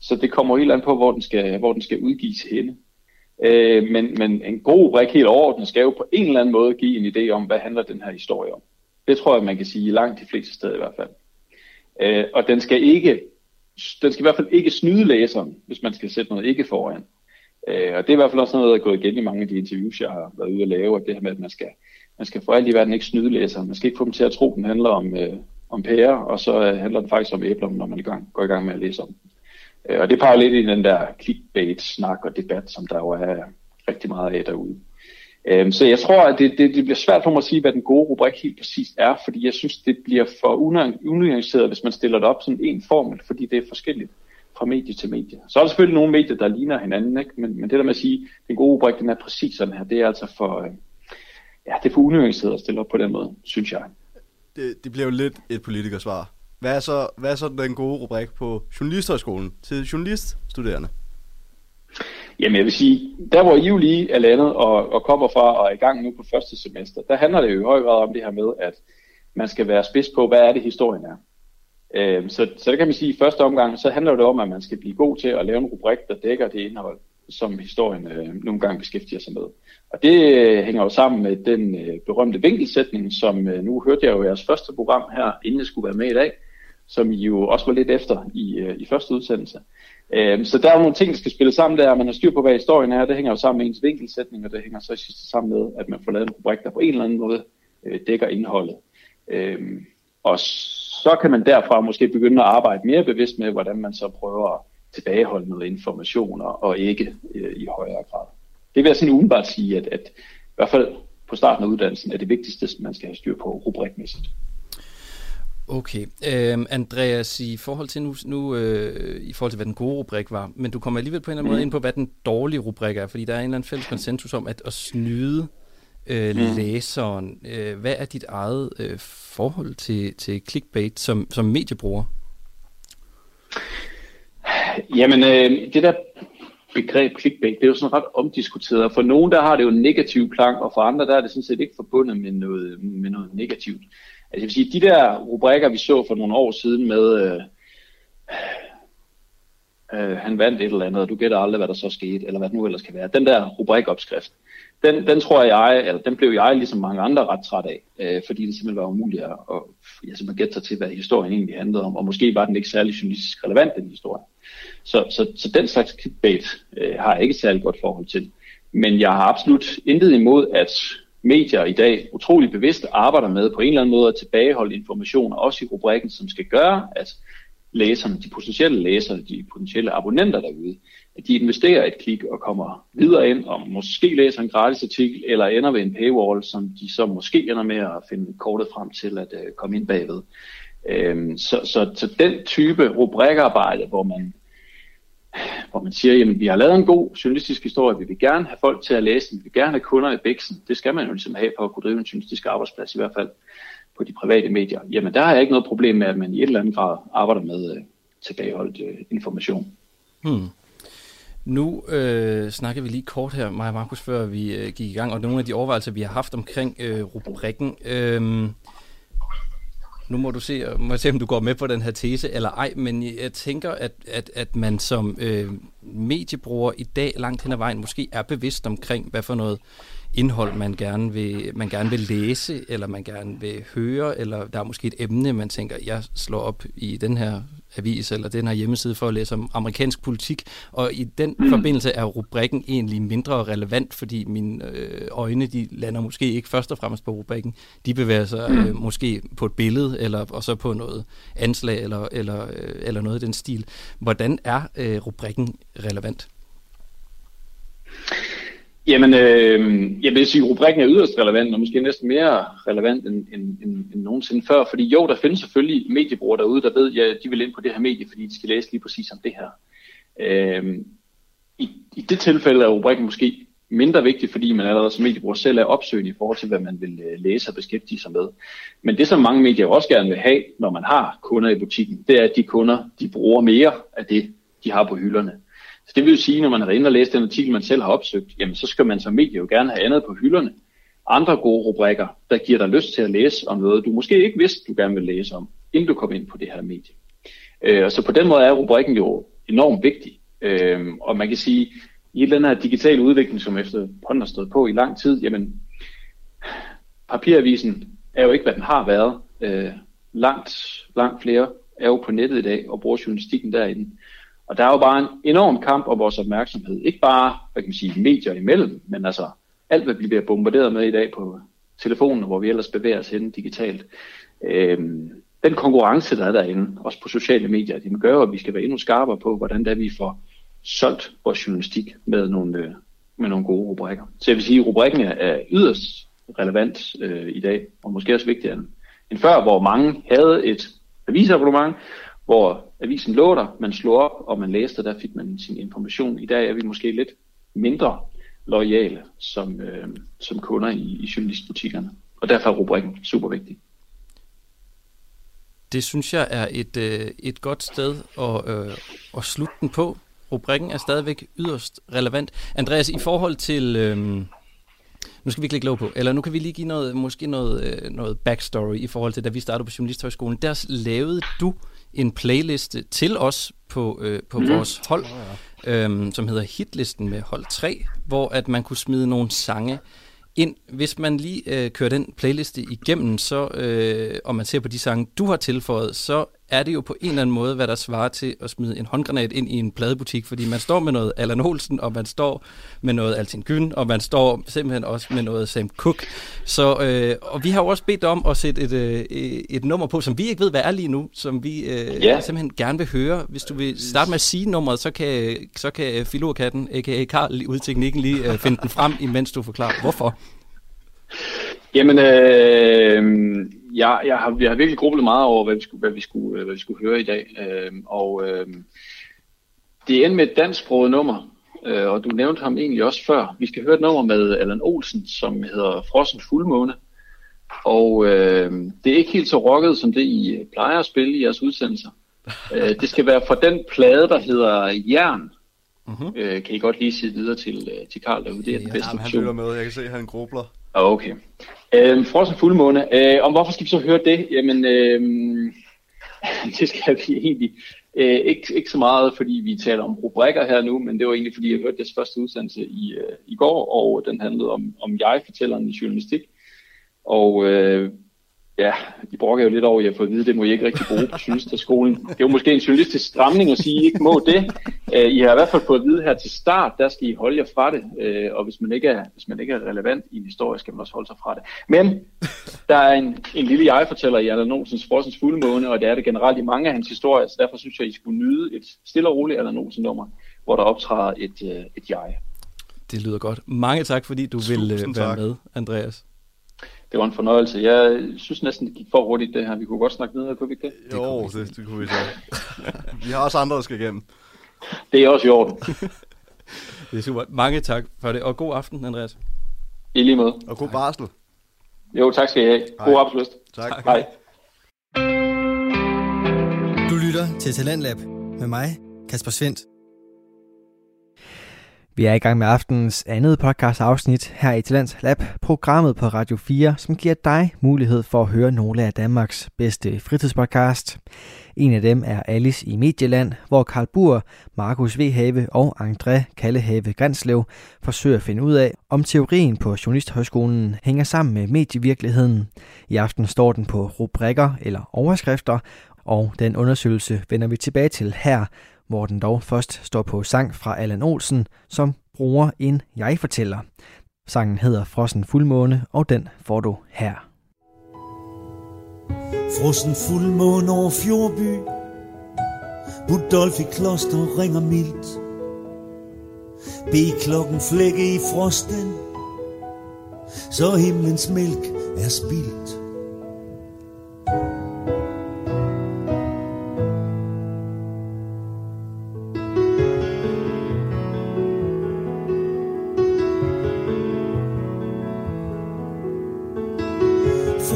Så det kommer helt an på, hvor den skal, hvor den skal udgives henne. Øh, men, men en god rubrik helt overordnet skal jo på en eller anden måde give en idé om, hvad handler den her historie om. Det tror jeg, man kan sige langt de fleste steder i hvert fald. Øh, og den skal ikke, den skal i hvert fald ikke snyde læseren, hvis man skal sætte noget ikke foran. Øh, og det er i hvert fald også noget, der er gået igen i mange af de interviews, jeg har været ude at lave, at det her med, at man skal, man skal for alt i verden ikke snyde læseren. Man skal ikke få dem til at tro, at den handler om, øh, om pærer, og så øh, handler den faktisk om æbler, når man i gang, går i gang med at læse om den. Øh, og det peger lidt i den der clickbait-snak og debat, som der jo er rigtig meget af derude. Øhm, så jeg tror, at det, det, det bliver svært for mig at sige, hvad den gode rubrik helt præcis er, fordi jeg synes, det bliver for unuanceret, hvis man stiller det op som en formel, fordi det er forskelligt fra medie til medie. Så er der selvfølgelig nogle medier, der ligner hinanden, ikke? Men, men det der med at sige, at den gode rubrik, den er præcis sådan her, det er altså for, øh, ja, det er for unuanceret at stille op på den måde, synes jeg. Det, det bliver jo lidt et politikersvar. Hvad er, så, hvad er så den gode rubrik på Journalisthøjskolen til journaliststuderende? Jamen jeg vil sige, der hvor I jo lige er landet og, og kommer fra og er i gang nu på første semester, der handler det jo i høj grad om det her med, at man skal være spids på, hvad er det historien er. Øh, så, så det kan man sige, i første omgang, så handler det om, at man skal blive god til at lave en rubrik, der dækker det indhold, som historien øh, nogle gange beskæftiger sig med. Og det øh, hænger jo sammen med den øh, berømte vinkelsætning, som øh, nu hørte jeg jo i jeres første program her, inden jeg skulle være med i dag, som I jo også var lidt efter i, øh, i første udsendelse. Øhm, så der er nogle ting, der skal spille sammen der, man har styr på, hvad historien er, det hænger jo sammen med ens vinkelsætning, og det hænger så i sidste sammen med, at man får lavet en rubrik, der på en eller anden måde øh, dækker indholdet. Øhm, og så kan man derfra måske begynde at arbejde mere bevidst med, hvordan man så prøver at tilbageholde noget information, og, ikke øh, i højere grad. Det vil jeg sådan umiddelbart sige, at, at i hvert fald på starten af uddannelsen er det vigtigste, man skal have styr på rubrikmæssigt. Okay. Øhm, Andreas, i forhold til nu, nu øh, i forhold til, hvad den gode rubrik var, men du kommer alligevel på en eller anden måde ind på, hvad den dårlige rubrik er, fordi der er en eller anden fælles konsensus om at, at snyde øh, mm. læseren. Øh, hvad er dit eget øh, forhold til, til clickbait som, som mediebruger? Jamen, øh, det der begreb clickbait, det er jo sådan ret omdiskuteret. For nogen, der har det jo en negativ klang, og for andre, der er det sådan set ikke forbundet med noget, med noget negativt. Altså jeg vil sige, de der rubrikker, vi så for nogle år siden med, øh, øh, han vandt et eller andet, og du gætter aldrig, hvad der så skete, eller hvad det nu ellers kan være. Den der rubrikopskrift, den, den tror jeg, eller den blev jeg ligesom mange andre ret træt af, øh, fordi det simpelthen var umuligt at, og, ja, simpelthen gætte sig til, hvad historien egentlig handlede om, og måske var den ikke særlig journalistisk relevant, den historie. Så, så, så den slags clickbait øh, har jeg ikke særlig godt forhold til. Men jeg har absolut intet imod, at medier i dag utrolig bevidst arbejder med på en eller anden måde at tilbageholde informationer, også i rubrikken, som skal gøre, at læserne, de potentielle læsere, de potentielle abonnenter derude, at de investerer et klik og kommer videre ind og måske læser en gratis artikel, eller ender ved en paywall, som de så måske ender med at finde kortet frem til at øh, komme ind bagved. Øhm, så, så, så den type rubrikarbejde, hvor man hvor man siger, jamen vi har lavet en god journalistisk historie, vi vil gerne have folk til at læse den, vi vil gerne have kunder i bæksen, det skal man jo ligesom have for at kunne drive en journalistisk arbejdsplads, i hvert fald på de private medier. Jamen der har jeg ikke noget problem med, at man i et eller andet grad arbejder med øh, tilbageholdt øh, information. Hmm. Nu øh, snakker vi lige kort her, mig og Markus, før vi øh, gik i gang, og nogle af de overvejelser, vi har haft omkring øh, rubrikken. Øh, nu må du se, må jeg se, om du går med på den her tese eller ej, men jeg tænker, at, at, at man som øh, mediebruger i dag langt hen ad vejen måske er bevidst omkring, hvad for noget indhold, man gerne, vil, man gerne vil læse, eller man gerne vil høre, eller der er måske et emne, man tænker, jeg slår op i den her avis eller den her hjemmeside for at læse om amerikansk politik, og i den mm. forbindelse er rubrikken egentlig mindre relevant, fordi mine øh, øjne, de lander måske ikke først og fremmest på rubrikken, de bevæger sig mm. øh, måske på et billede, eller og så på noget anslag, eller, eller, øh, eller noget i den stil. Hvordan er øh, rubrikken relevant? Jamen, øh, jeg vil sige, at rubrikken er yderst relevant, og måske næsten mere relevant end, end, end, end nogensinde før. Fordi jo, der findes selvfølgelig mediebrugere derude, der ved, at ja, de vil ind på det her medie, fordi de skal læse lige præcis om det her. Øh, i, I det tilfælde er rubrikken måske mindre vigtig, fordi man allerede som mediebruger selv er opsøgende i forhold til, hvad man vil øh, læse og beskæftige sig med. Men det, som mange medier også gerne vil have, når man har kunder i butikken, det er, at de kunder de bruger mere af det, de har på hylderne. Så det vil jo sige, når man har inde og læst den artikel, man selv har opsøgt, jamen så skal man som medie jo gerne have andet på hylderne. Andre gode rubrikker, der giver dig lyst til at læse om noget, du måske ikke vidste, du gerne vil læse om, inden du kom ind på det her medie. Øh, og så på den måde er rubrikken jo enormt vigtig. Øh, og man kan sige, i den her digitale udvikling, som efterhånden har stået på i lang tid, jamen papiravisen er jo ikke, hvad den har været. Øh, langt, langt flere er jo på nettet i dag og bruger journalistikken derinde. Og der er jo bare en enorm kamp om vores opmærksomhed. Ikke bare, hvad kan man sige, medier imellem, men altså alt, hvad vi bliver bombarderet med i dag på telefonen, hvor vi ellers bevæger os hen digitalt. Øhm, den konkurrence, der er derinde, også på sociale medier, det gør at vi skal være endnu skarpere på, hvordan det er, vi får solgt vores journalistik med nogle, øh, med nogle gode rubrikker. Så jeg vil sige, at rubrikken er yderst relevant øh, i dag, og måske også vigtigere end, end før, hvor mange havde et avisabonnement, hvor avisen lå der, man slog op, og man læste, og der fik man sin information. I dag er vi måske lidt mindre lojale som, øh, som kunder i, i journalistbutikkerne, og derfor er rubrikken super vigtig. Det synes jeg er et, øh, et godt sted at, øh, at slutte den på. Rubrikken er stadigvæk yderst relevant. Andreas, i forhold til... Øh, nu skal vi ikke lægge lov på, eller nu kan vi lige give noget, måske noget, øh, noget backstory i forhold til, da vi startede på Journalisthøjskolen. Der lavede du en playliste til os på, øh, på mm. vores hold, øh, som hedder Hitlisten med hold 3, hvor at man kunne smide nogle sange ind. Hvis man lige øh, kører den playliste igennem, så, øh, og man ser på de sange, du har tilføjet, så er det jo på en eller anden måde, hvad der svarer til at smide en håndgranat ind i en pladebutik, fordi man står med noget Allan Olsen, og man står med noget Altin Gyn, og man står simpelthen også med noget Sam Cooke. Så, øh, og vi har jo også bedt om at sætte et, øh, et nummer på, som vi ikke ved, hvad er lige nu, som vi øh, Ja. simpelthen gerne vil høre. Hvis du vil starte med at sige nummeret, så kan, så kan Filurkatten, a.k.a. Karl, i teknikken, lige øh, finde den frem, imens du forklarer, hvorfor. Jamen, øh, jeg, jeg, har, jeg har virkelig grublet meget over, hvad vi skulle, hvad vi skulle, øh, hvad vi skulle høre i dag. Øh, og øh, det er endte med et dansksproget nummer, øh, og du nævnte ham egentlig også før. Vi skal høre et nummer med Allan Olsen, som hedder Frossen Fuldmåne. Og øh, det er ikke helt så rocket, som det I plejer at spille i jeres udsendelser. Øh, det skal være fra den plade, der hedder Jern. Mhm. Øh, kan I godt lige sige videre til, øh, til Karl derude. Det er den bedste Jamen, han lytter med. Jeg kan se, at han grubler. Okay. Øhm, Frossen fuldmåne. Øh, om hvorfor skal vi så høre det? Jamen, øhm, det skal vi egentlig øh, ikke, ikke så meget, fordi vi taler om rubrikker her nu, men det var egentlig, fordi jeg hørte deres første udsendelse i, øh, i går, og den handlede om, om jeg-fortælleren i journalistik. Og øh, ja, de brokker jo lidt over, at jeg får at vide, at det må I ikke rigtig bruge på journalisterskolen. Det er jo måske en journalistisk stramning at sige, at I ikke må det. Øh, I har i hvert fald fået at vide her til start, der skal I holde jer fra det. Øh, og hvis man, ikke er, hvis man ikke er relevant i en historie, skal man også holde sig fra det. Men der er en, en lille jeg-fortæller i Allan Olsens Frossens Fuldmåne, og det er det generelt i mange af hans historier, så derfor synes jeg, I skulle nyde et stille og roligt Allan Olsen nummer, hvor der optræder et, øh, et jeg. Det lyder godt. Mange tak, fordi du vil Tusind være tak. med, Andreas. Det var en fornøjelse. Jeg synes næsten, det gik for hurtigt det her. Vi kunne godt snakke videre, kunne vi ikke det? Jo, det, det kunne vi så. vi har også andre, der skal igennem. Det er også i orden. Det er super. Mange tak for det, og god aften, Andreas. I lige måde. Og god barsel. Jo, tak skal I have. God Hej. arbejdsløst. Tak. Hej. Du lytter til Talentlab med mig, Kasper Svendt. Vi er i gang med aftenens andet podcast afsnit her i Talents Lab, programmet på Radio 4, som giver dig mulighed for at høre nogle af Danmarks bedste fritidspodcast. En af dem er Alice i Medieland, hvor Karl Bur, Markus V. Have og André Kallehave Grænslev forsøger at finde ud af, om teorien på Journalisthøjskolen hænger sammen med medievirkeligheden. I aften står den på rubrikker eller overskrifter, og den undersøgelse vender vi tilbage til her, hvor den dog først står på sang fra Allan Olsen, som bruger en jeg-fortæller. Sangen hedder Frossen Fuldmåne, og den får du her. Frossen fuldmåne over Fjordby Budolfi kloster ringer mildt B-klokken flække i frosten Så himlens mælk er spildt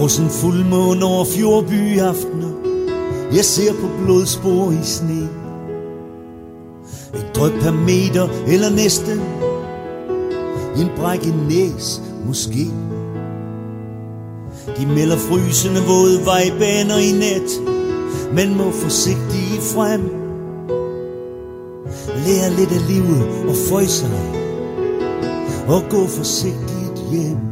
Frossen fuldmåne over Fjordby aftener Jeg ser på blodspor i sne. En drøb per meter eller næsten. En brækket næs måske. De melder frysende våde vejbaner i net Man må forsigtigt frem. Lær lidt af livet og frøs sig. Og gå forsigtigt hjem.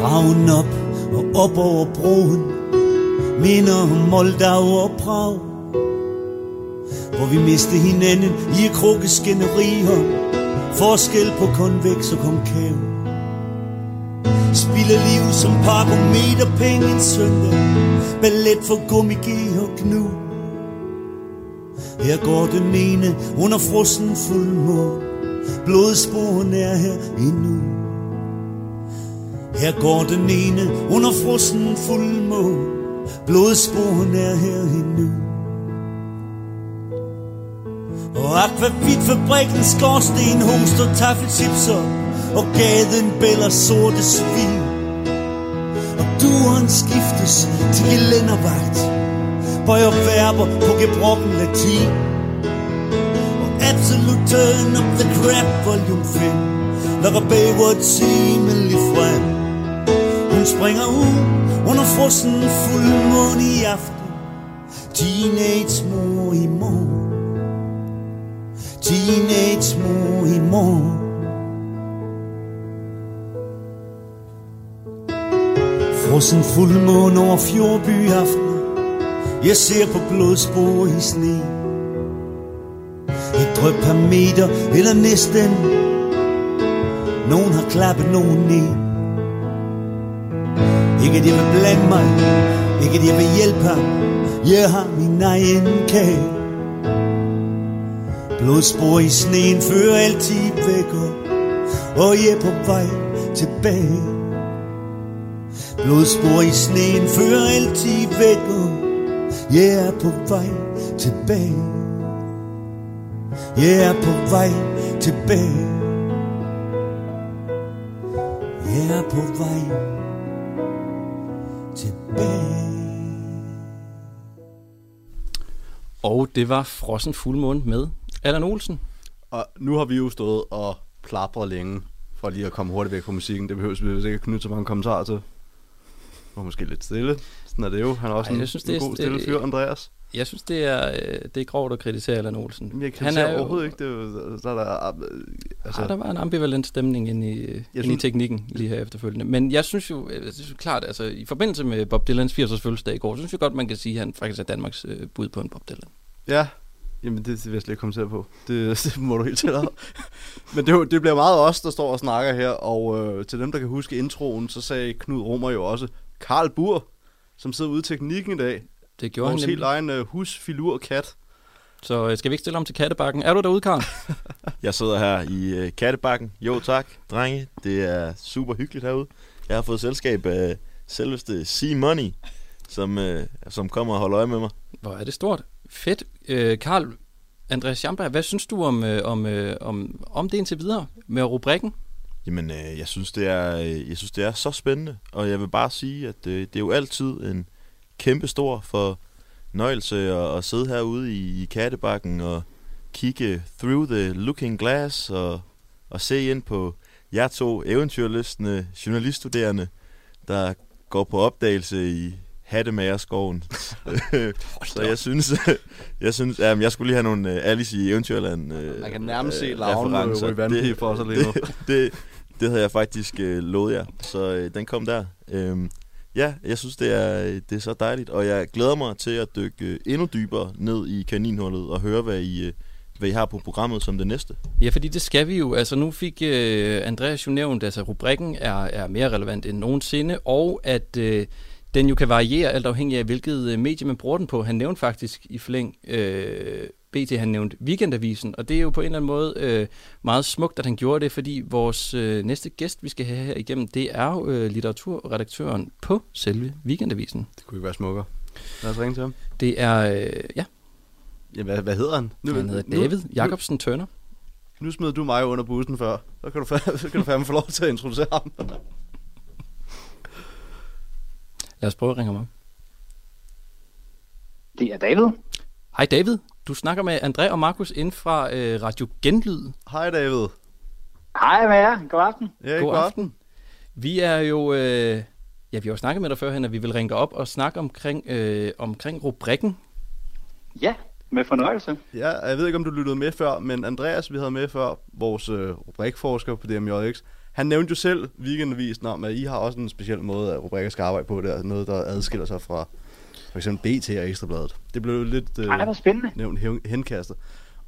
Kraven op og op over broen. Minder om Moldau og Prag Hvor vi miste hinanden i krukeskænderier Forskel på konveks og konkav Spiller liv som parkometer penge en søndag. Ballet for gummige og knu Her går den ene under frossen fuldmåne Blodsporen er her endnu. Her går den ene under frossen fuldmåne Blodsporen er her endnu. Og akvavitfabrikken, skorsten, host og taffelchipser Og gaden bæller sorte svin. Og duren skiftes til gelændervagt. Bøjer verber på gebrokken latin. Og absolute turn up the crap volume 5 Lukker Baywatch Emily frem springer ud under frossen fuldmåne i aften. Teenage mor i morgen. Teenage mor i morgen. Frossen fuldmåne over fjordby aften. Jeg ser på blodspor i sne. Et drøb per meter eller næsten. Nogen har klappet nogen ned. Ikke at jeg vil blande mig. Ikke at jeg vil hjælpe ham. Jeg har min egen kage. Blodspor i sneen fører altid vækker Og jeg er på vej tilbage. Blodspor i sneen fører altid vækker Jeg er på vej tilbage. Jeg er på vej tilbage. Jeg er på vej tilbage Og det var Frossen Fuldmåne med Allan Olsen. Og nu har vi jo stået og plapret længe, for lige at komme hurtigt væk fra musikken. Det behøves vi ikke at knytte så mange kommentarer til. Og måske lidt stille. Sådan er det jo. Han er også Ej, en, synes, en det er- god stille fyr, Andreas. Jeg synes, det er, øh, det er grovt at kritisere Allan Olsen. Men jeg kan jo... overhovedet ikke. Det er jo, der, er der, øh, altså, Altså, der var en ambivalent stemning inde i, inde i synes- teknikken lige her efterfølgende. Men jeg synes jo, øh, det er jo klart, altså i forbindelse med Bob Dylans 80-års fødselsdag i går, så synes jeg godt, man kan sige, at han faktisk er Danmarks øh, bud på en Bob Dylan. Ja, jamen det, det vil jeg slet ikke kommentere på. Det, det må du helt tillade. Men det, er jo- det bliver meget os, der står og snakker her, og øh, til dem, der kan huske introen, så sagde Knud Romer jo også, Karl Bur, som sidder ude i teknikken i dag. Det gjorde Vores han helt nemlig. egen øh, husfilur kat. Så øh, skal vi ikke stille om til Kattebakken? Er du derude, Karl? Jeg sidder her i øh, Kattebakken. Jo tak, drenge. Det er super hyggeligt herude. Jeg har fået selskab af selveste C-Money, som, øh, som kommer og holder øje med mig. Hvor er det stort. Fedt. Øh, Karl, Andreas Schamberg, hvad synes du om, øh, om, øh, om, om det indtil videre med rubrikken? Jamen, øh, jeg, synes, det er, øh, jeg synes, det er så spændende, og jeg vil bare sige, at øh, det er jo altid en kæmpe stor fornøjelse at, at sidde herude i, i Kattebakken og kigge through the looking glass og, og se ind på jer to eventyrlystende journaliststuderende, der går på opdagelse i Hattemagerskoven. så jeg synes, jeg synes, jamen, jeg skulle lige have nogle uh, Alice i Eventyrland uh, Man kan nærmest se larven ryge vandpige for sig lige nu. Det, det, det havde jeg faktisk uh, lovet jer, så uh, den kom der. Um, ja, jeg synes, det er, det er så dejligt, og jeg glæder mig til at dykke øh, endnu dybere ned i kaninhullet og høre, hvad I, øh, hvad I har på programmet som det næste. Ja, fordi det skal vi jo. Altså nu fik øh, Andreas jo nævnt, altså rubrikken er, er mere relevant end nogensinde, og at øh, den jo kan variere alt afhængig af, hvilket øh, medie man bruger den på. Han nævnte faktisk i flæng øh, BT, han nævnte Weekendavisen, og det er jo på en eller anden måde øh, meget smukt, at han gjorde det, fordi vores øh, næste gæst, vi skal have her igennem, det er jo øh, litteraturredaktøren på selve Weekendavisen. Det kunne ikke være smukkere. Lad os ringe til ham. Det er, øh, ja, Ja, hvad, hvad hedder han? han hedder David Jacobsen Tørner. Nu, nu smed du mig under bussen før. Så kan du, så kan du fandme få lov til at introducere ham. Lad os prøve at ringe ham op. Det er David. Hej David, du snakker med André og Markus inden fra øh, Radio Genlyd. Hej David. Hej med jer. God aften. Ja, God aften. Vi er jo, øh, ja vi har jo snakket med dig førhen, at vi vil ringe dig op og snakke omkring, øh, omkring rubrikken. Ja, med fornøjelse. Ja, jeg ved ikke, om du lyttede med før, men Andreas, vi havde med før, vores øh, rubrikforsker på DMJX, han nævnte jo selv weekendavisen om, at I har også en speciel måde, at rubrikker skal arbejde på. Det er noget, der adskiller sig fra for eksempel BT og Ekstrabladet. Det blev lidt øh, Ej, spændende. nævnt hen- henkastet.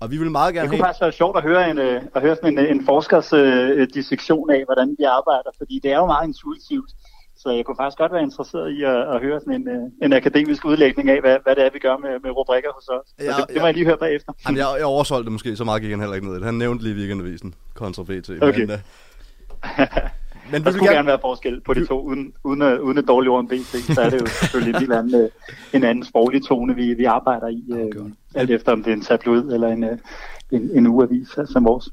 Og vi vil meget gerne Det kunne have... faktisk være sjovt at høre en, øh, at høre sådan en, en forskers øh, dissektion af, hvordan vi arbejder, fordi det er jo meget intuitivt. Så jeg kunne faktisk godt være interesseret i at, at høre sådan en, øh, en akademisk udlægning af, hvad, hvad det er, vi gør med, med rubrikker hos os. Ja, det, det ja. må jeg lige høre bagefter. Jamen, jeg, jeg oversolgte det måske, så meget gik han heller ikke ned i det. Han nævnte lige weekendavisen kontra BT. Okay. Men, uh, men der skulle gerne... gerne være forskel på de to, uden, uden, uden et dårligt ord om BT, så er det jo selvfølgelig en helt anden, en anden sproglig tone, vi, vi arbejder i, øh, alt efter om det er en tabloid eller en, øh, en, en ugeavis som vores.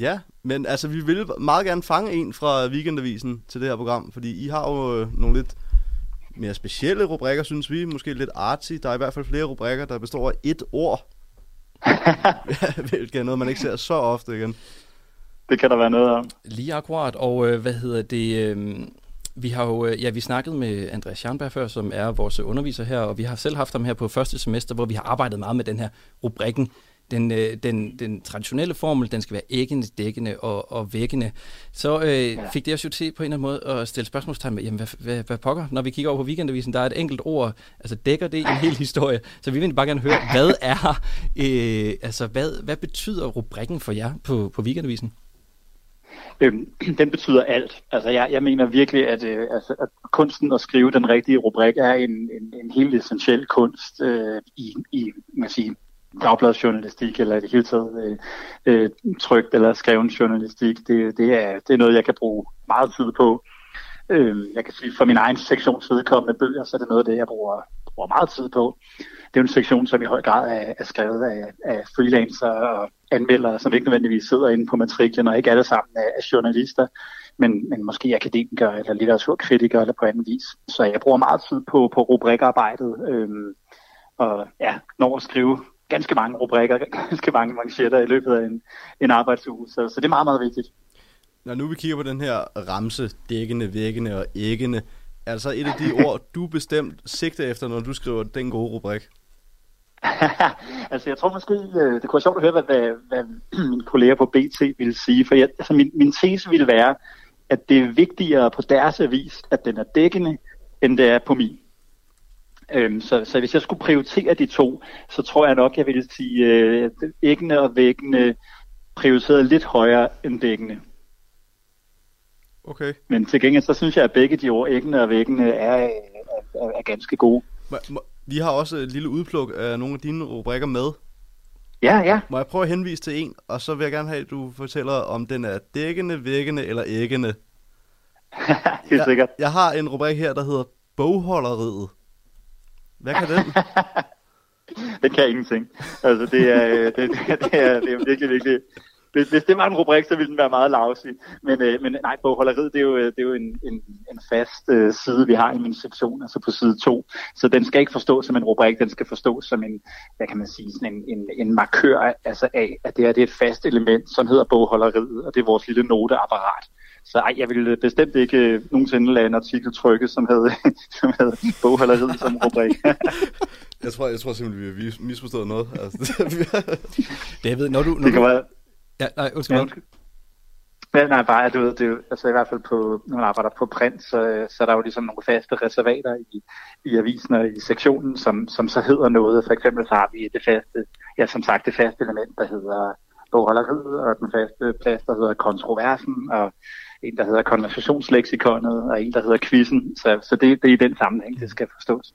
Ja, men altså, vi vil meget gerne fange en fra weekendavisen til det her program, fordi I har jo øh, nogle lidt mere specielle rubrikker, synes vi. Måske lidt artsy. Der er i hvert fald flere rubrikker, der består af et ord. Hvilket er noget, man ikke ser så ofte igen. Det kan der være noget om. Lige akkurat, og øh, hvad hedder det... Øh, vi har jo, øh, ja, vi snakkede med Andreas Scharnberg før, som er vores underviser her, og vi har selv haft ham her på første semester, hvor vi har arbejdet meget med den her rubrikken. Den, øh, den, den traditionelle formel, den skal være æggende, dækkende og, og vækkende. Så øh, ja. fik det os jo til på en eller anden måde at stille spørgsmålstegn med, jamen hvad, hvad, hvad pokker, når vi kigger over på weekendavisen, der er et enkelt ord, altså dækker det en hel historie. Så vi vil bare gerne høre, hvad er, øh, altså hvad, hvad betyder rubrikken for jer på, på weekendavisen? Øhm, den betyder alt. Altså, jeg, jeg mener virkelig, at, øh, altså, at kunsten at skrive den rigtige rubrik er en, en, en helt essentiel kunst øh, i, i man siger, dagbladsjournalistik, eller i det hele taget øh, øh, trygt eller skreven journalistik. Det, det, er, det er noget, jeg kan bruge meget tid på. Øh, jeg kan sige, for min egen sektions vedkommende bøger, så er det noget af det, jeg bruger, bruger meget tid på. Det er jo en sektion, som i høj grad er, er skrevet af, af freelancer og anmeldere, som ikke nødvendigvis sidder inde på matriklen, og ikke alle sammen er, er journalister, men, men måske akademikere eller litteraturkritikere eller på anden vis. Så jeg bruger meget tid på, på rubrikarbejdet, øhm, og ja, når at skrive ganske mange rubrikker, ganske mange manchetter i løbet af en, en arbejdsuge. Så, så det er meget, meget vigtigt. Når nu vi kigger på den her ramse, dækkende, vækkende og æggende, er så et af de ord, du bestemt sigter efter, når du skriver den gode rubrik? altså jeg tror måske, øh, det kunne være sjovt at høre, hvad, hvad, hvad mine kolleger på BT ville sige, for jeg, altså min, min tese ville være, at det er vigtigere på deres avis, at den er dækkende, end det er på min. Øhm, så, så hvis jeg skulle prioritere de to, så tror jeg nok, jeg ville sige, øh, at og væggene prioriteret lidt højere end dækkende. Okay. Men til gengæld, så synes jeg, at begge de ord, æggende og væggende, er, er, er, er ganske gode. Må, må, vi har også et lille udpluk af nogle af dine rubrikker med. Ja, ja. Må jeg prøve at henvise til en, og så vil jeg gerne have, at du fortæller, om den er dækkende, vækkende eller æggende. Helt jeg, sikkert. Jeg har en rubrik her, der hedder Bogholderiet. Hvad kan den? det kan ingenting. Altså, det er, øh, det, det, det, er, det er virkelig, virkelig... Hvis, hvis det var en rubrik, så ville den være meget lavsig. Men, øh, men nej, bogholderiet, det er jo, øh, det er jo en, en, en fast øh, side, vi har i min sektion, altså på side 2. Så den skal ikke forstås som en rubrik, den skal forstås som en, hvad kan man sige, sådan en, en, en markør altså af, at det, er, det er et fast element, som hedder bogholderiet, og det er vores lille noteapparat. Så ej, jeg ville bestemt ikke øh, nogensinde lade en artikel trykke, som havde, som havde bogholderiet som rubrik. jeg, tror, jeg tror simpelthen, vi har misforstået noget. Altså, David, når du... Når det kan du... være... Ja, nej, undskyld. Ja, undskyld. Ja, nej, bare, du ved, det er jo, altså i hvert fald på, når man arbejder på print, så, så er der jo ligesom nogle faste reservater i, i avisen og i sektionen, som, som så hedder noget. For eksempel så har vi det faste, ja som sagt, det faste element, der hedder bogholderiet, og den faste plads, der hedder kontroversen, og en, der hedder konversationslexikonet, og en, der hedder quizzen. Så, så det, det er i den sammenhæng, det skal forstås.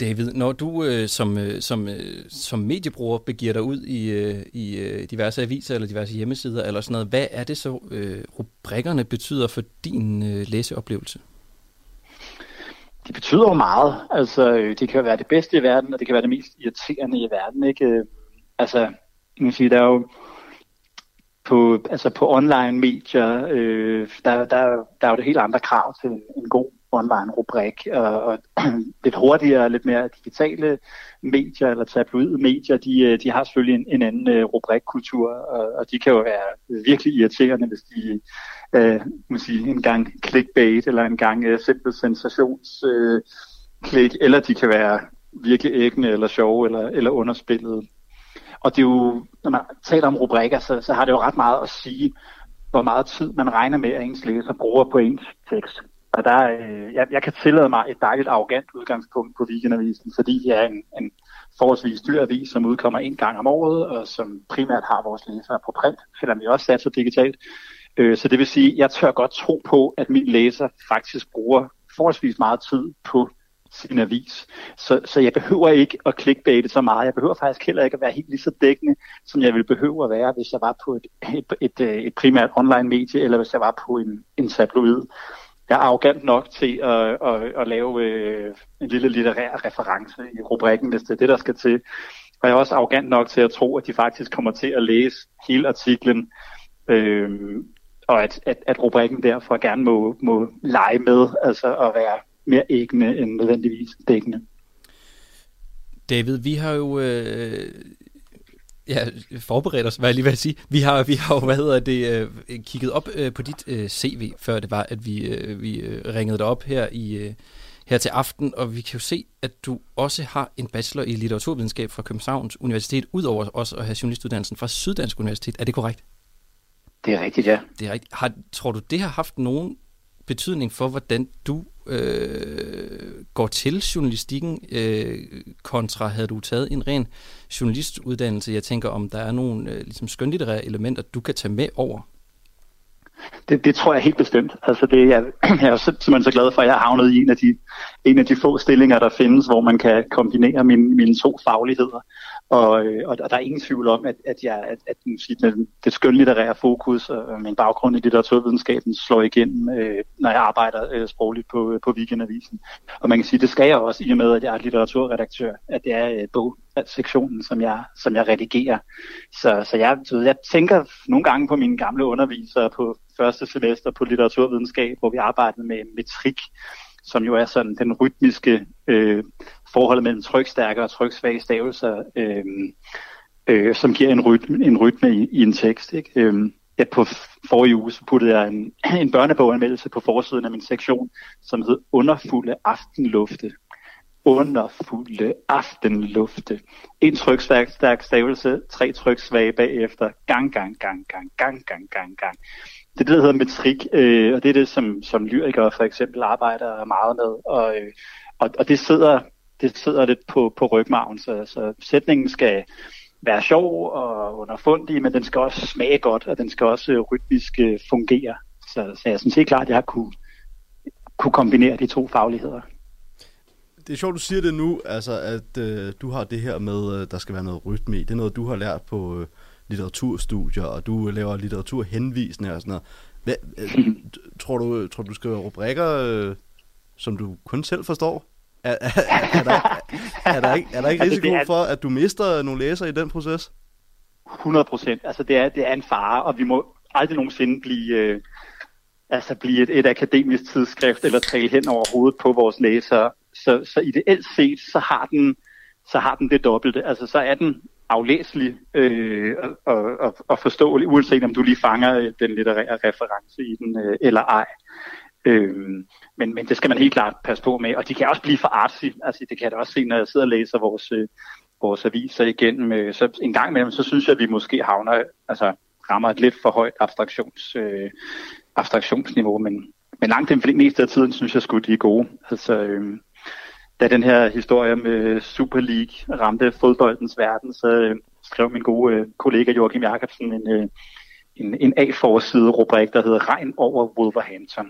David, når du øh, som, øh, som, øh, som mediebruger begiver dig ud i, øh, i øh, diverse aviser eller diverse hjemmesider eller sådan noget, hvad er det så, øh, rubrikkerne betyder for din øh, læseoplevelse? De betyder jo meget. Altså, øh, det kan være det bedste i verden, og det kan være det mest irriterende i verden. Ikke? Øh, altså, man kan sige, der er jo på, altså på online medier, øh, der, der, der er jo det helt andre krav til en, god online rubrik, og, og lidt hurtigere, lidt mere digitale medier eller tabloide medier, de, øh, de har selvfølgelig en, en anden øh, rubrikkultur, og, og de kan jo være virkelig irriterende, hvis de øh, må sige, en gang clickbait, eller en gang øh, simpel sensationsklik, øh, klik, eller de kan være virkelig æggende, eller sjove, eller, eller underspillede. Og det er jo, når man taler om rubrikker, så, så har det jo ret meget at sige, hvor meget tid man regner med, at ens læser bruger på ens tekst. Og der, øh, jeg, jeg kan tillade mig et dejligt arrogant udgangspunkt på weekendavisen, fordi jeg er en, en forholdsvis dyr avis, som udkommer en gang om året, og som primært har vores læsere på print, selvom vi også satser digitalt. Øh, så det vil sige, jeg tør godt tro på, at min læser faktisk bruger forholdsvis meget tid på sin avis. Så, så jeg behøver ikke at clickbaite så meget. Jeg behøver faktisk heller ikke at være helt lige så dækkende, som jeg ville behøve at være, hvis jeg var på et, et, et, øh, et primært online medie, eller hvis jeg var på en, en tabloid. Jeg er arrogant nok til at, at, at lave øh, en lille litterær reference i rubrikken, hvis det er det, der skal til. Og jeg er også arrogant nok til at tro, at de faktisk kommer til at læse hele artiklen, øh, og at, at, at rubrikken derfor gerne må, må lege med, altså at være mere æggende end nødvendigvis dækkende. David, vi har jo øh, ja, forberedt os, hvad jeg lige vil sige. Vi har, vi har jo, hvad hedder det, øh, kigget op øh, på dit øh, CV, før det var, at vi, øh, vi øh, ringede dig op her i øh, her til aften, og vi kan jo se, at du også har en bachelor i litteraturvidenskab fra Københavns Universitet, udover også at have journalistuddannelsen fra Syddansk Universitet. Er det korrekt? Det er rigtigt, ja. Det er rigtigt. Har, tror du, det har haft nogen betydning for, hvordan du øh, går til journalistikken, øh, kontra havde du taget en ren journalistuddannelse? Jeg tænker, om der er nogle øh, ligesom skønlitterære elementer, du kan tage med over. Det, det tror jeg helt bestemt. Altså det, jeg, jeg er simpelthen så glad for, at jeg har havnet i en af, de, en af de få stillinger, der findes, hvor man kan kombinere mine, mine to fagligheder. Og, øh, og der er ingen tvivl om, at, at, jeg, at, at det, det skønlitterære fokus og øh, min baggrund i litteraturvidenskaben slår igennem, øh, når jeg arbejder øh, sprogligt på, øh, på Weekendavisen. Og man kan sige, det skal jeg også, i og med, at jeg er litteraturredaktør, at det er øh, bogsektionen, som jeg, som jeg redigerer. Så, så jeg, så jeg tænker nogle gange på mine gamle undervisere på første semester på litteraturvidenskab, hvor vi arbejdede med metrik, som jo er sådan den rytmiske øh, forhold mellem trykstærke og tryksvage stavelser, øh, øh, som giver en rytme, en rytme i, i en tekst. Ikke? Øh, ja, på forrige uge så puttede jeg en, en børneboganmeldelse på forsiden af min sektion, som hed Underfulde aftenlufte. Underfulde aftenlufte. En trykstærk stærk stavelse, tre tryksvage bagefter. Gang, gang, gang, gang, gang, gang, gang, gang. Det er det, der hedder metrik, øh, og det er det, som, som lyrikere for eksempel arbejder meget med. Og, øh, og, og det sidder det sidder lidt på, på rygmarven, så, så sætningen skal være sjov og underfundig, men den skal også smage godt, og den skal også øh, rytmisk øh, fungere. Så, så jeg synes helt klart, at jeg har kunne, kunne kombinere de to fagligheder. Det er sjovt, du siger det nu, altså at øh, du har det her med, øh, der skal være noget rytme i. Det er noget, du har lært på øh, litteraturstudier, og du laver litteraturhenvisninger og sådan noget. Hvad, øh, tror, du, tror du, du skriver rubrikker, øh, som du kun selv forstår? Er, er, er, der, er, der ikke, er der ikke Altså, risiko det er- for, at du mister nogle læsere i den proces? 100 procent. Altså det er, det er en fare, og vi må aldrig nogensinde blive, øh, altså blive et, et akademisk tidsskrift eller tale hen over hovedet på vores læsere. Så, så ideelt set, så har den, så har den det dobbelte. Altså så er den aflæselig øh, og, og, og, forståelig, uanset om du lige fanger øh, den litterære reference i den øh, eller ej. Øhm, men, men det skal man helt klart passe på med, og de kan også blive for artsy. Altså, det kan jeg da også se, når jeg sidder og læser vores, øh, vores aviser igennem. Øh, så en gang imellem, så synes jeg, at vi måske havner, altså rammer et lidt for højt abstraktions, øh, abstraktionsniveau, men, men langt den meste af tiden, synes jeg, skulle de er gode. Altså, øh, da den her historie med Super League ramte fodboldens verden, så øh, skrev min gode øh, kollega Joachim Jacobsen en, øh, en, en A-forside rubrik, der hedder Regn over Wolverhampton.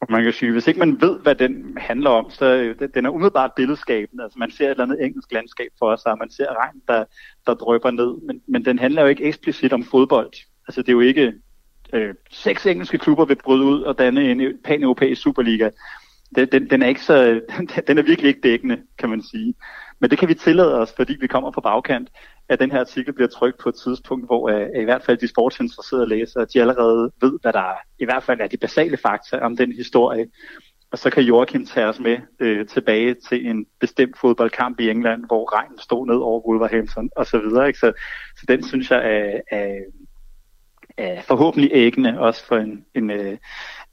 Og man kan sige, hvis ikke man ved, hvad den handler om, så øh, den- er umiddelbart billedskabende. Altså man ser et eller andet engelsk landskab for sig, og man ser regn, der, der drøber ned. Men, men den handler jo ikke eksplicit om fodbold. Altså det er jo ikke øh, seks engelske klubber vil bryde ud og danne en pan-europæisk superliga. Den, den, den, er ikke så, den, er virkelig ikke dækkende, kan man sige. Men det kan vi tillade os, fordi vi kommer fra bagkant, at den her artikel bliver trykt på et tidspunkt, hvor uh, i hvert fald de sportsinteresserede læsere, de allerede ved, hvad der er, i hvert fald er de basale fakta om den historie. Og så kan Joachim tage os med øh, tilbage til en bestemt fodboldkamp i England, hvor regnen stod ned over Wolverhampton og så videre. Ikke? Så, så den synes jeg er, er, er forhåbentlig æggende, også for en, en, øh,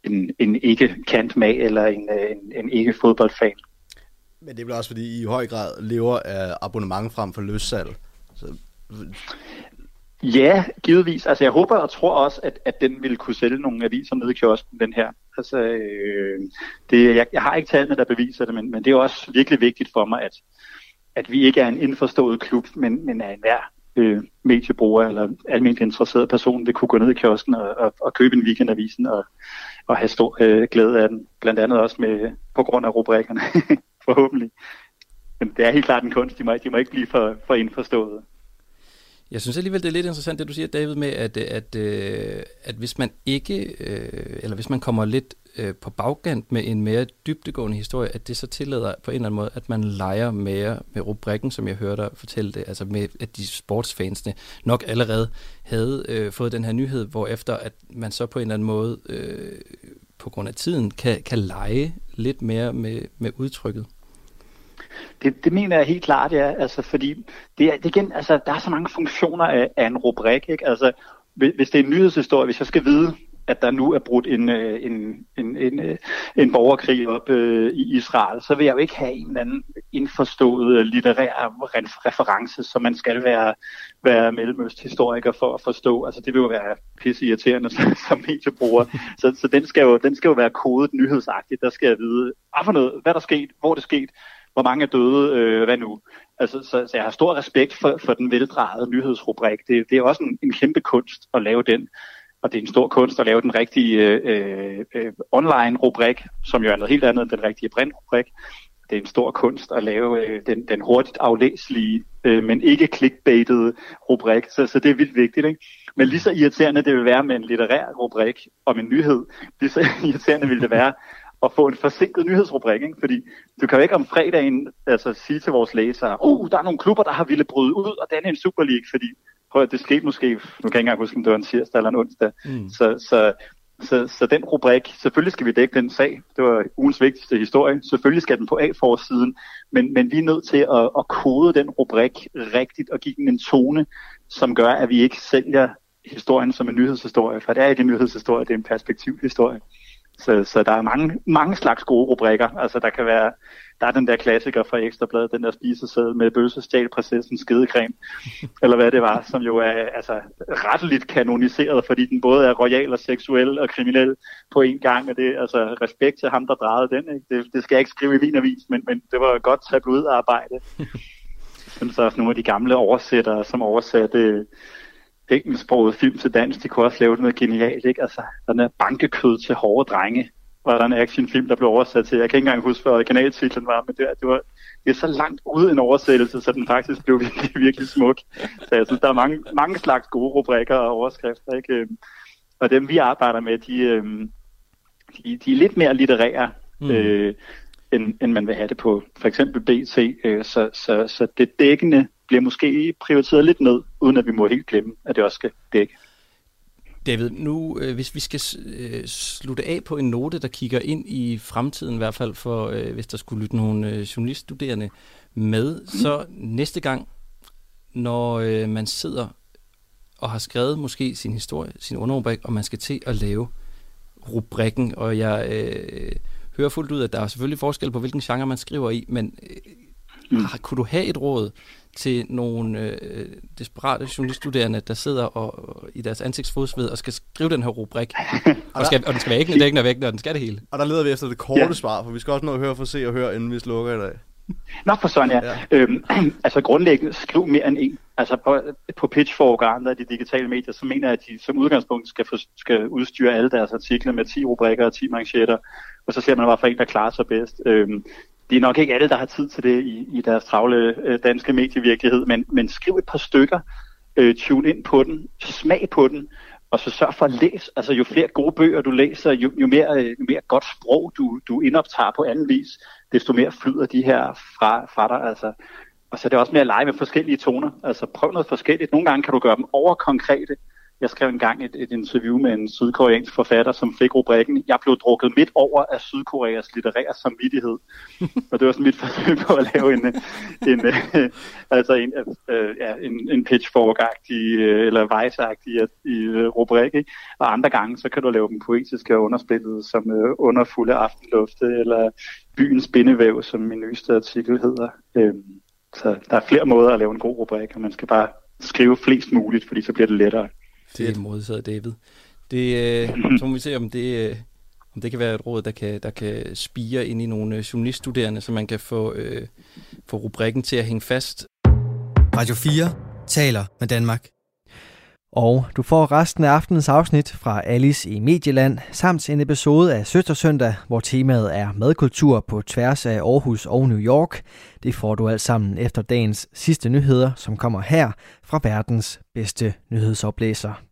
en, en ikke kant mag eller en, øh, en, en ikke fodboldfan. Men det er vel også, fordi I i høj grad lever af abonnement frem for løssalg. Så, Ja, givetvis. Altså jeg håber og tror også, at, at den vil kunne sælge nogle aviser nede i kiosken, den her. Altså, øh, det, jeg, jeg har ikke tallene, der beviser det, men, men det er også virkelig vigtigt for mig, at, at vi ikke er en indforstået klub, men, men er en hver øh, mediebruger eller almindeligt interesseret person vil kunne gå ned i kiosken og, og, og købe en weekendavisen og, og have stor øh, glæde af den. Blandt andet også med, på grund af rubrikkerne, forhåbentlig. Men det er helt klart en kunst. De må, de må ikke blive for, for indforstået. Jeg synes alligevel, det er lidt interessant, det du siger, David, med, at, at, øh, at hvis man ikke, øh, eller hvis man kommer lidt øh, på bagkant med en mere dybdegående historie, at det så tillader på en eller anden måde, at man leger mere med rubrikken, som jeg hørte dig fortælle det, altså med, at de sportsfansene nok allerede havde øh, fået den her nyhed, hvor efter at man så på en eller anden måde, øh, på grund af tiden, kan, kan lege lidt mere med, med udtrykket. Det, det mener jeg helt klart, ja. Altså, fordi det er, det igen, altså, der er så mange funktioner af, af en rubrik. Ikke? Altså, hvis det er en nyhedshistorie, hvis jeg skal vide, at der nu er brudt en, øh, en, en, en, øh, en borgerkrig op øh, i Israel, så vil jeg jo ikke have en eller anden indforstået øh, litterær reference, som man skal være, være mellemøsthistoriker for at forstå. Altså det vil jo være pisse irriterende som, som mediebruger. Så, så den, skal jo, den skal jo være kodet nyhedsagtigt. Der skal jeg vide, hvad for noget, hvad der skete, hvor det skete, hvor mange er døde, øh, hvad nu? Altså, så, så jeg har stor respekt for, for den veldrejede nyhedsrubrik. Det, det er også en, en kæmpe kunst at lave den. Og det er en stor kunst at lave den rigtige øh, øh, online-rubrik, som jo er noget helt andet end den rigtige print-rubrik. Det er en stor kunst at lave øh, den, den hurtigt aflæselige, øh, men ikke clickbaitede rubrik. Så, så det er vildt vigtigt. Ikke? Men lige så irriterende det vil være med en litterær rubrik om en nyhed, lige så irriterende vil det være at få en forsinket nyhedsrubrik, ikke? fordi du kan jo ikke om fredagen altså, sige til vores læsere, oh, der er nogle klubber, der har ville bryde ud og danne en Super League, fordi prøv at det skete måske, nu kan jeg ikke engang huske, om det var en tirsdag eller en onsdag, mm. så, så, så, så den rubrik, selvfølgelig skal vi dække den sag, det var ugens vigtigste historie, selvfølgelig skal den på A-forsiden, men, men vi er nødt til at, at kode den rubrik rigtigt og give den en tone, som gør, at vi ikke sælger historien som en nyhedshistorie, for det er ikke en nyhedshistorie, det er en perspektivhistorie. Så, så der er mange, mange slags gode rubrikker. Altså der kan være, der er den der klassiker fra Ekstrabladet, den der spiseseddel med bøsse stjal prinsessen skedecreme, eller hvad det var, som jo er altså, retteligt kanoniseret, fordi den både er royal og seksuel og kriminel på en gang, og det er altså respekt til ham, der drejede den. Ikke? Det, det skal jeg ikke skrive i min avis, men, men det var godt tabloidarbejde. Jeg synes også nogle af de gamle oversættere, som oversatte engelsksproget film til dansk, de kunne også lave noget genialt, ikke? Altså, den er bankekød til hårde drenge, var der en actionfilm, der blev oversat til. Jeg kan ikke engang huske, hvad originaltitlen var, men det, det var det er så langt ude en oversættelse, så den faktisk blev virkelig, virkelig smuk. Så jeg synes, der er mange, mange slags gode rubrikker og overskrifter, ikke? Og dem, vi arbejder med, de, øhm, de, de er lidt mere litterære, mm. øh, end, end man vil have det på for eksempel BT. Øh, så, så, så det dækkende bliver måske prioriteret lidt ned, uden at vi må helt glemme, at det også skal dække. David, nu øh, hvis vi skal øh, slutte af på en note, der kigger ind i fremtiden, i hvert fald for, øh, hvis der skulle lytte nogle øh, journaliststuderende med, mm. så næste gang, når øh, man sidder og har skrevet måske sin historie, sin underrubrik, og man skal til at lave rubrikken, og jeg øh, hører fuldt ud, at der er selvfølgelig forskel på, hvilken genre man skriver i, men øh, mm. kunne du have et råd til nogle øh, desperate journaliststuderende, der sidder og, og i deres ansigtsfodsved og skal skrive den her rubrik. og, skal, og den skal være ikke dækkende og vækkende, og den skal det hele. Og der leder vi efter det korte ja. svar, for vi skal også nå at høre for se og høre, inden vi slukker i dag. Nå for sådan, ja. ja. Øhm, altså grundlæggende, skriv mere end en. Altså på, på Pitchfork og andre af de digitale medier, så mener jeg, at de som udgangspunkt skal, for, skal udstyre alle deres artikler med 10 rubrikker og 10 manchetter, og så ser man, hvorfor en, der klarer sig bedst. Øhm, det er nok ikke alle, der har tid til det i, i deres travle øh, danske medievirkelighed, men, men skriv et par stykker, øh, tune ind på den, smag på den, og så sørg for at læse. Altså jo flere gode bøger du læser, jo, jo, mere, øh, jo mere godt sprog du, du indoptager på anden vis, desto mere flyder de her fra, fra dig. Altså. Og så er det også mere at lege med forskellige toner. Altså prøv noget forskelligt. Nogle gange kan du gøre dem overkonkrete, jeg skrev engang et, et interview med en sydkoreansk forfatter, som fik rubrikken, jeg blev drukket midt over af Sydkoreas litterære samvittighed. og det var sådan mit forsøg på at lave en, en, øh, altså en, øh, ja, en, en pitchfork-agtig, øh, eller vejsagtig øh, i øh, rubrik. Ikke? Og andre gange, så kan du lave dem poetiske og underspillet, som øh, underfulde aftenlufte, eller byens bindevæv, som min nyeste artikel hedder. Øh, så der er flere måder at lave en god rubrik, og man skal bare skrive flest muligt, fordi så bliver det lettere. Det er modtaget, David. Det, øh, så må vi se, om det, øh, om det kan være et råd, der kan, der kan spire ind i nogle øh, journaliststuderende, så man kan få, øh, få rubrikken til at hænge fast. Radio 4 taler med Danmark. Og du får resten af aftenens afsnit fra Alice i Medieland, samt en episode af Søstersøndag, hvor temaet er madkultur på tværs af Aarhus og New York. Det får du alt sammen efter dagens sidste nyheder, som kommer her fra verdens bedste nyhedsoplæser.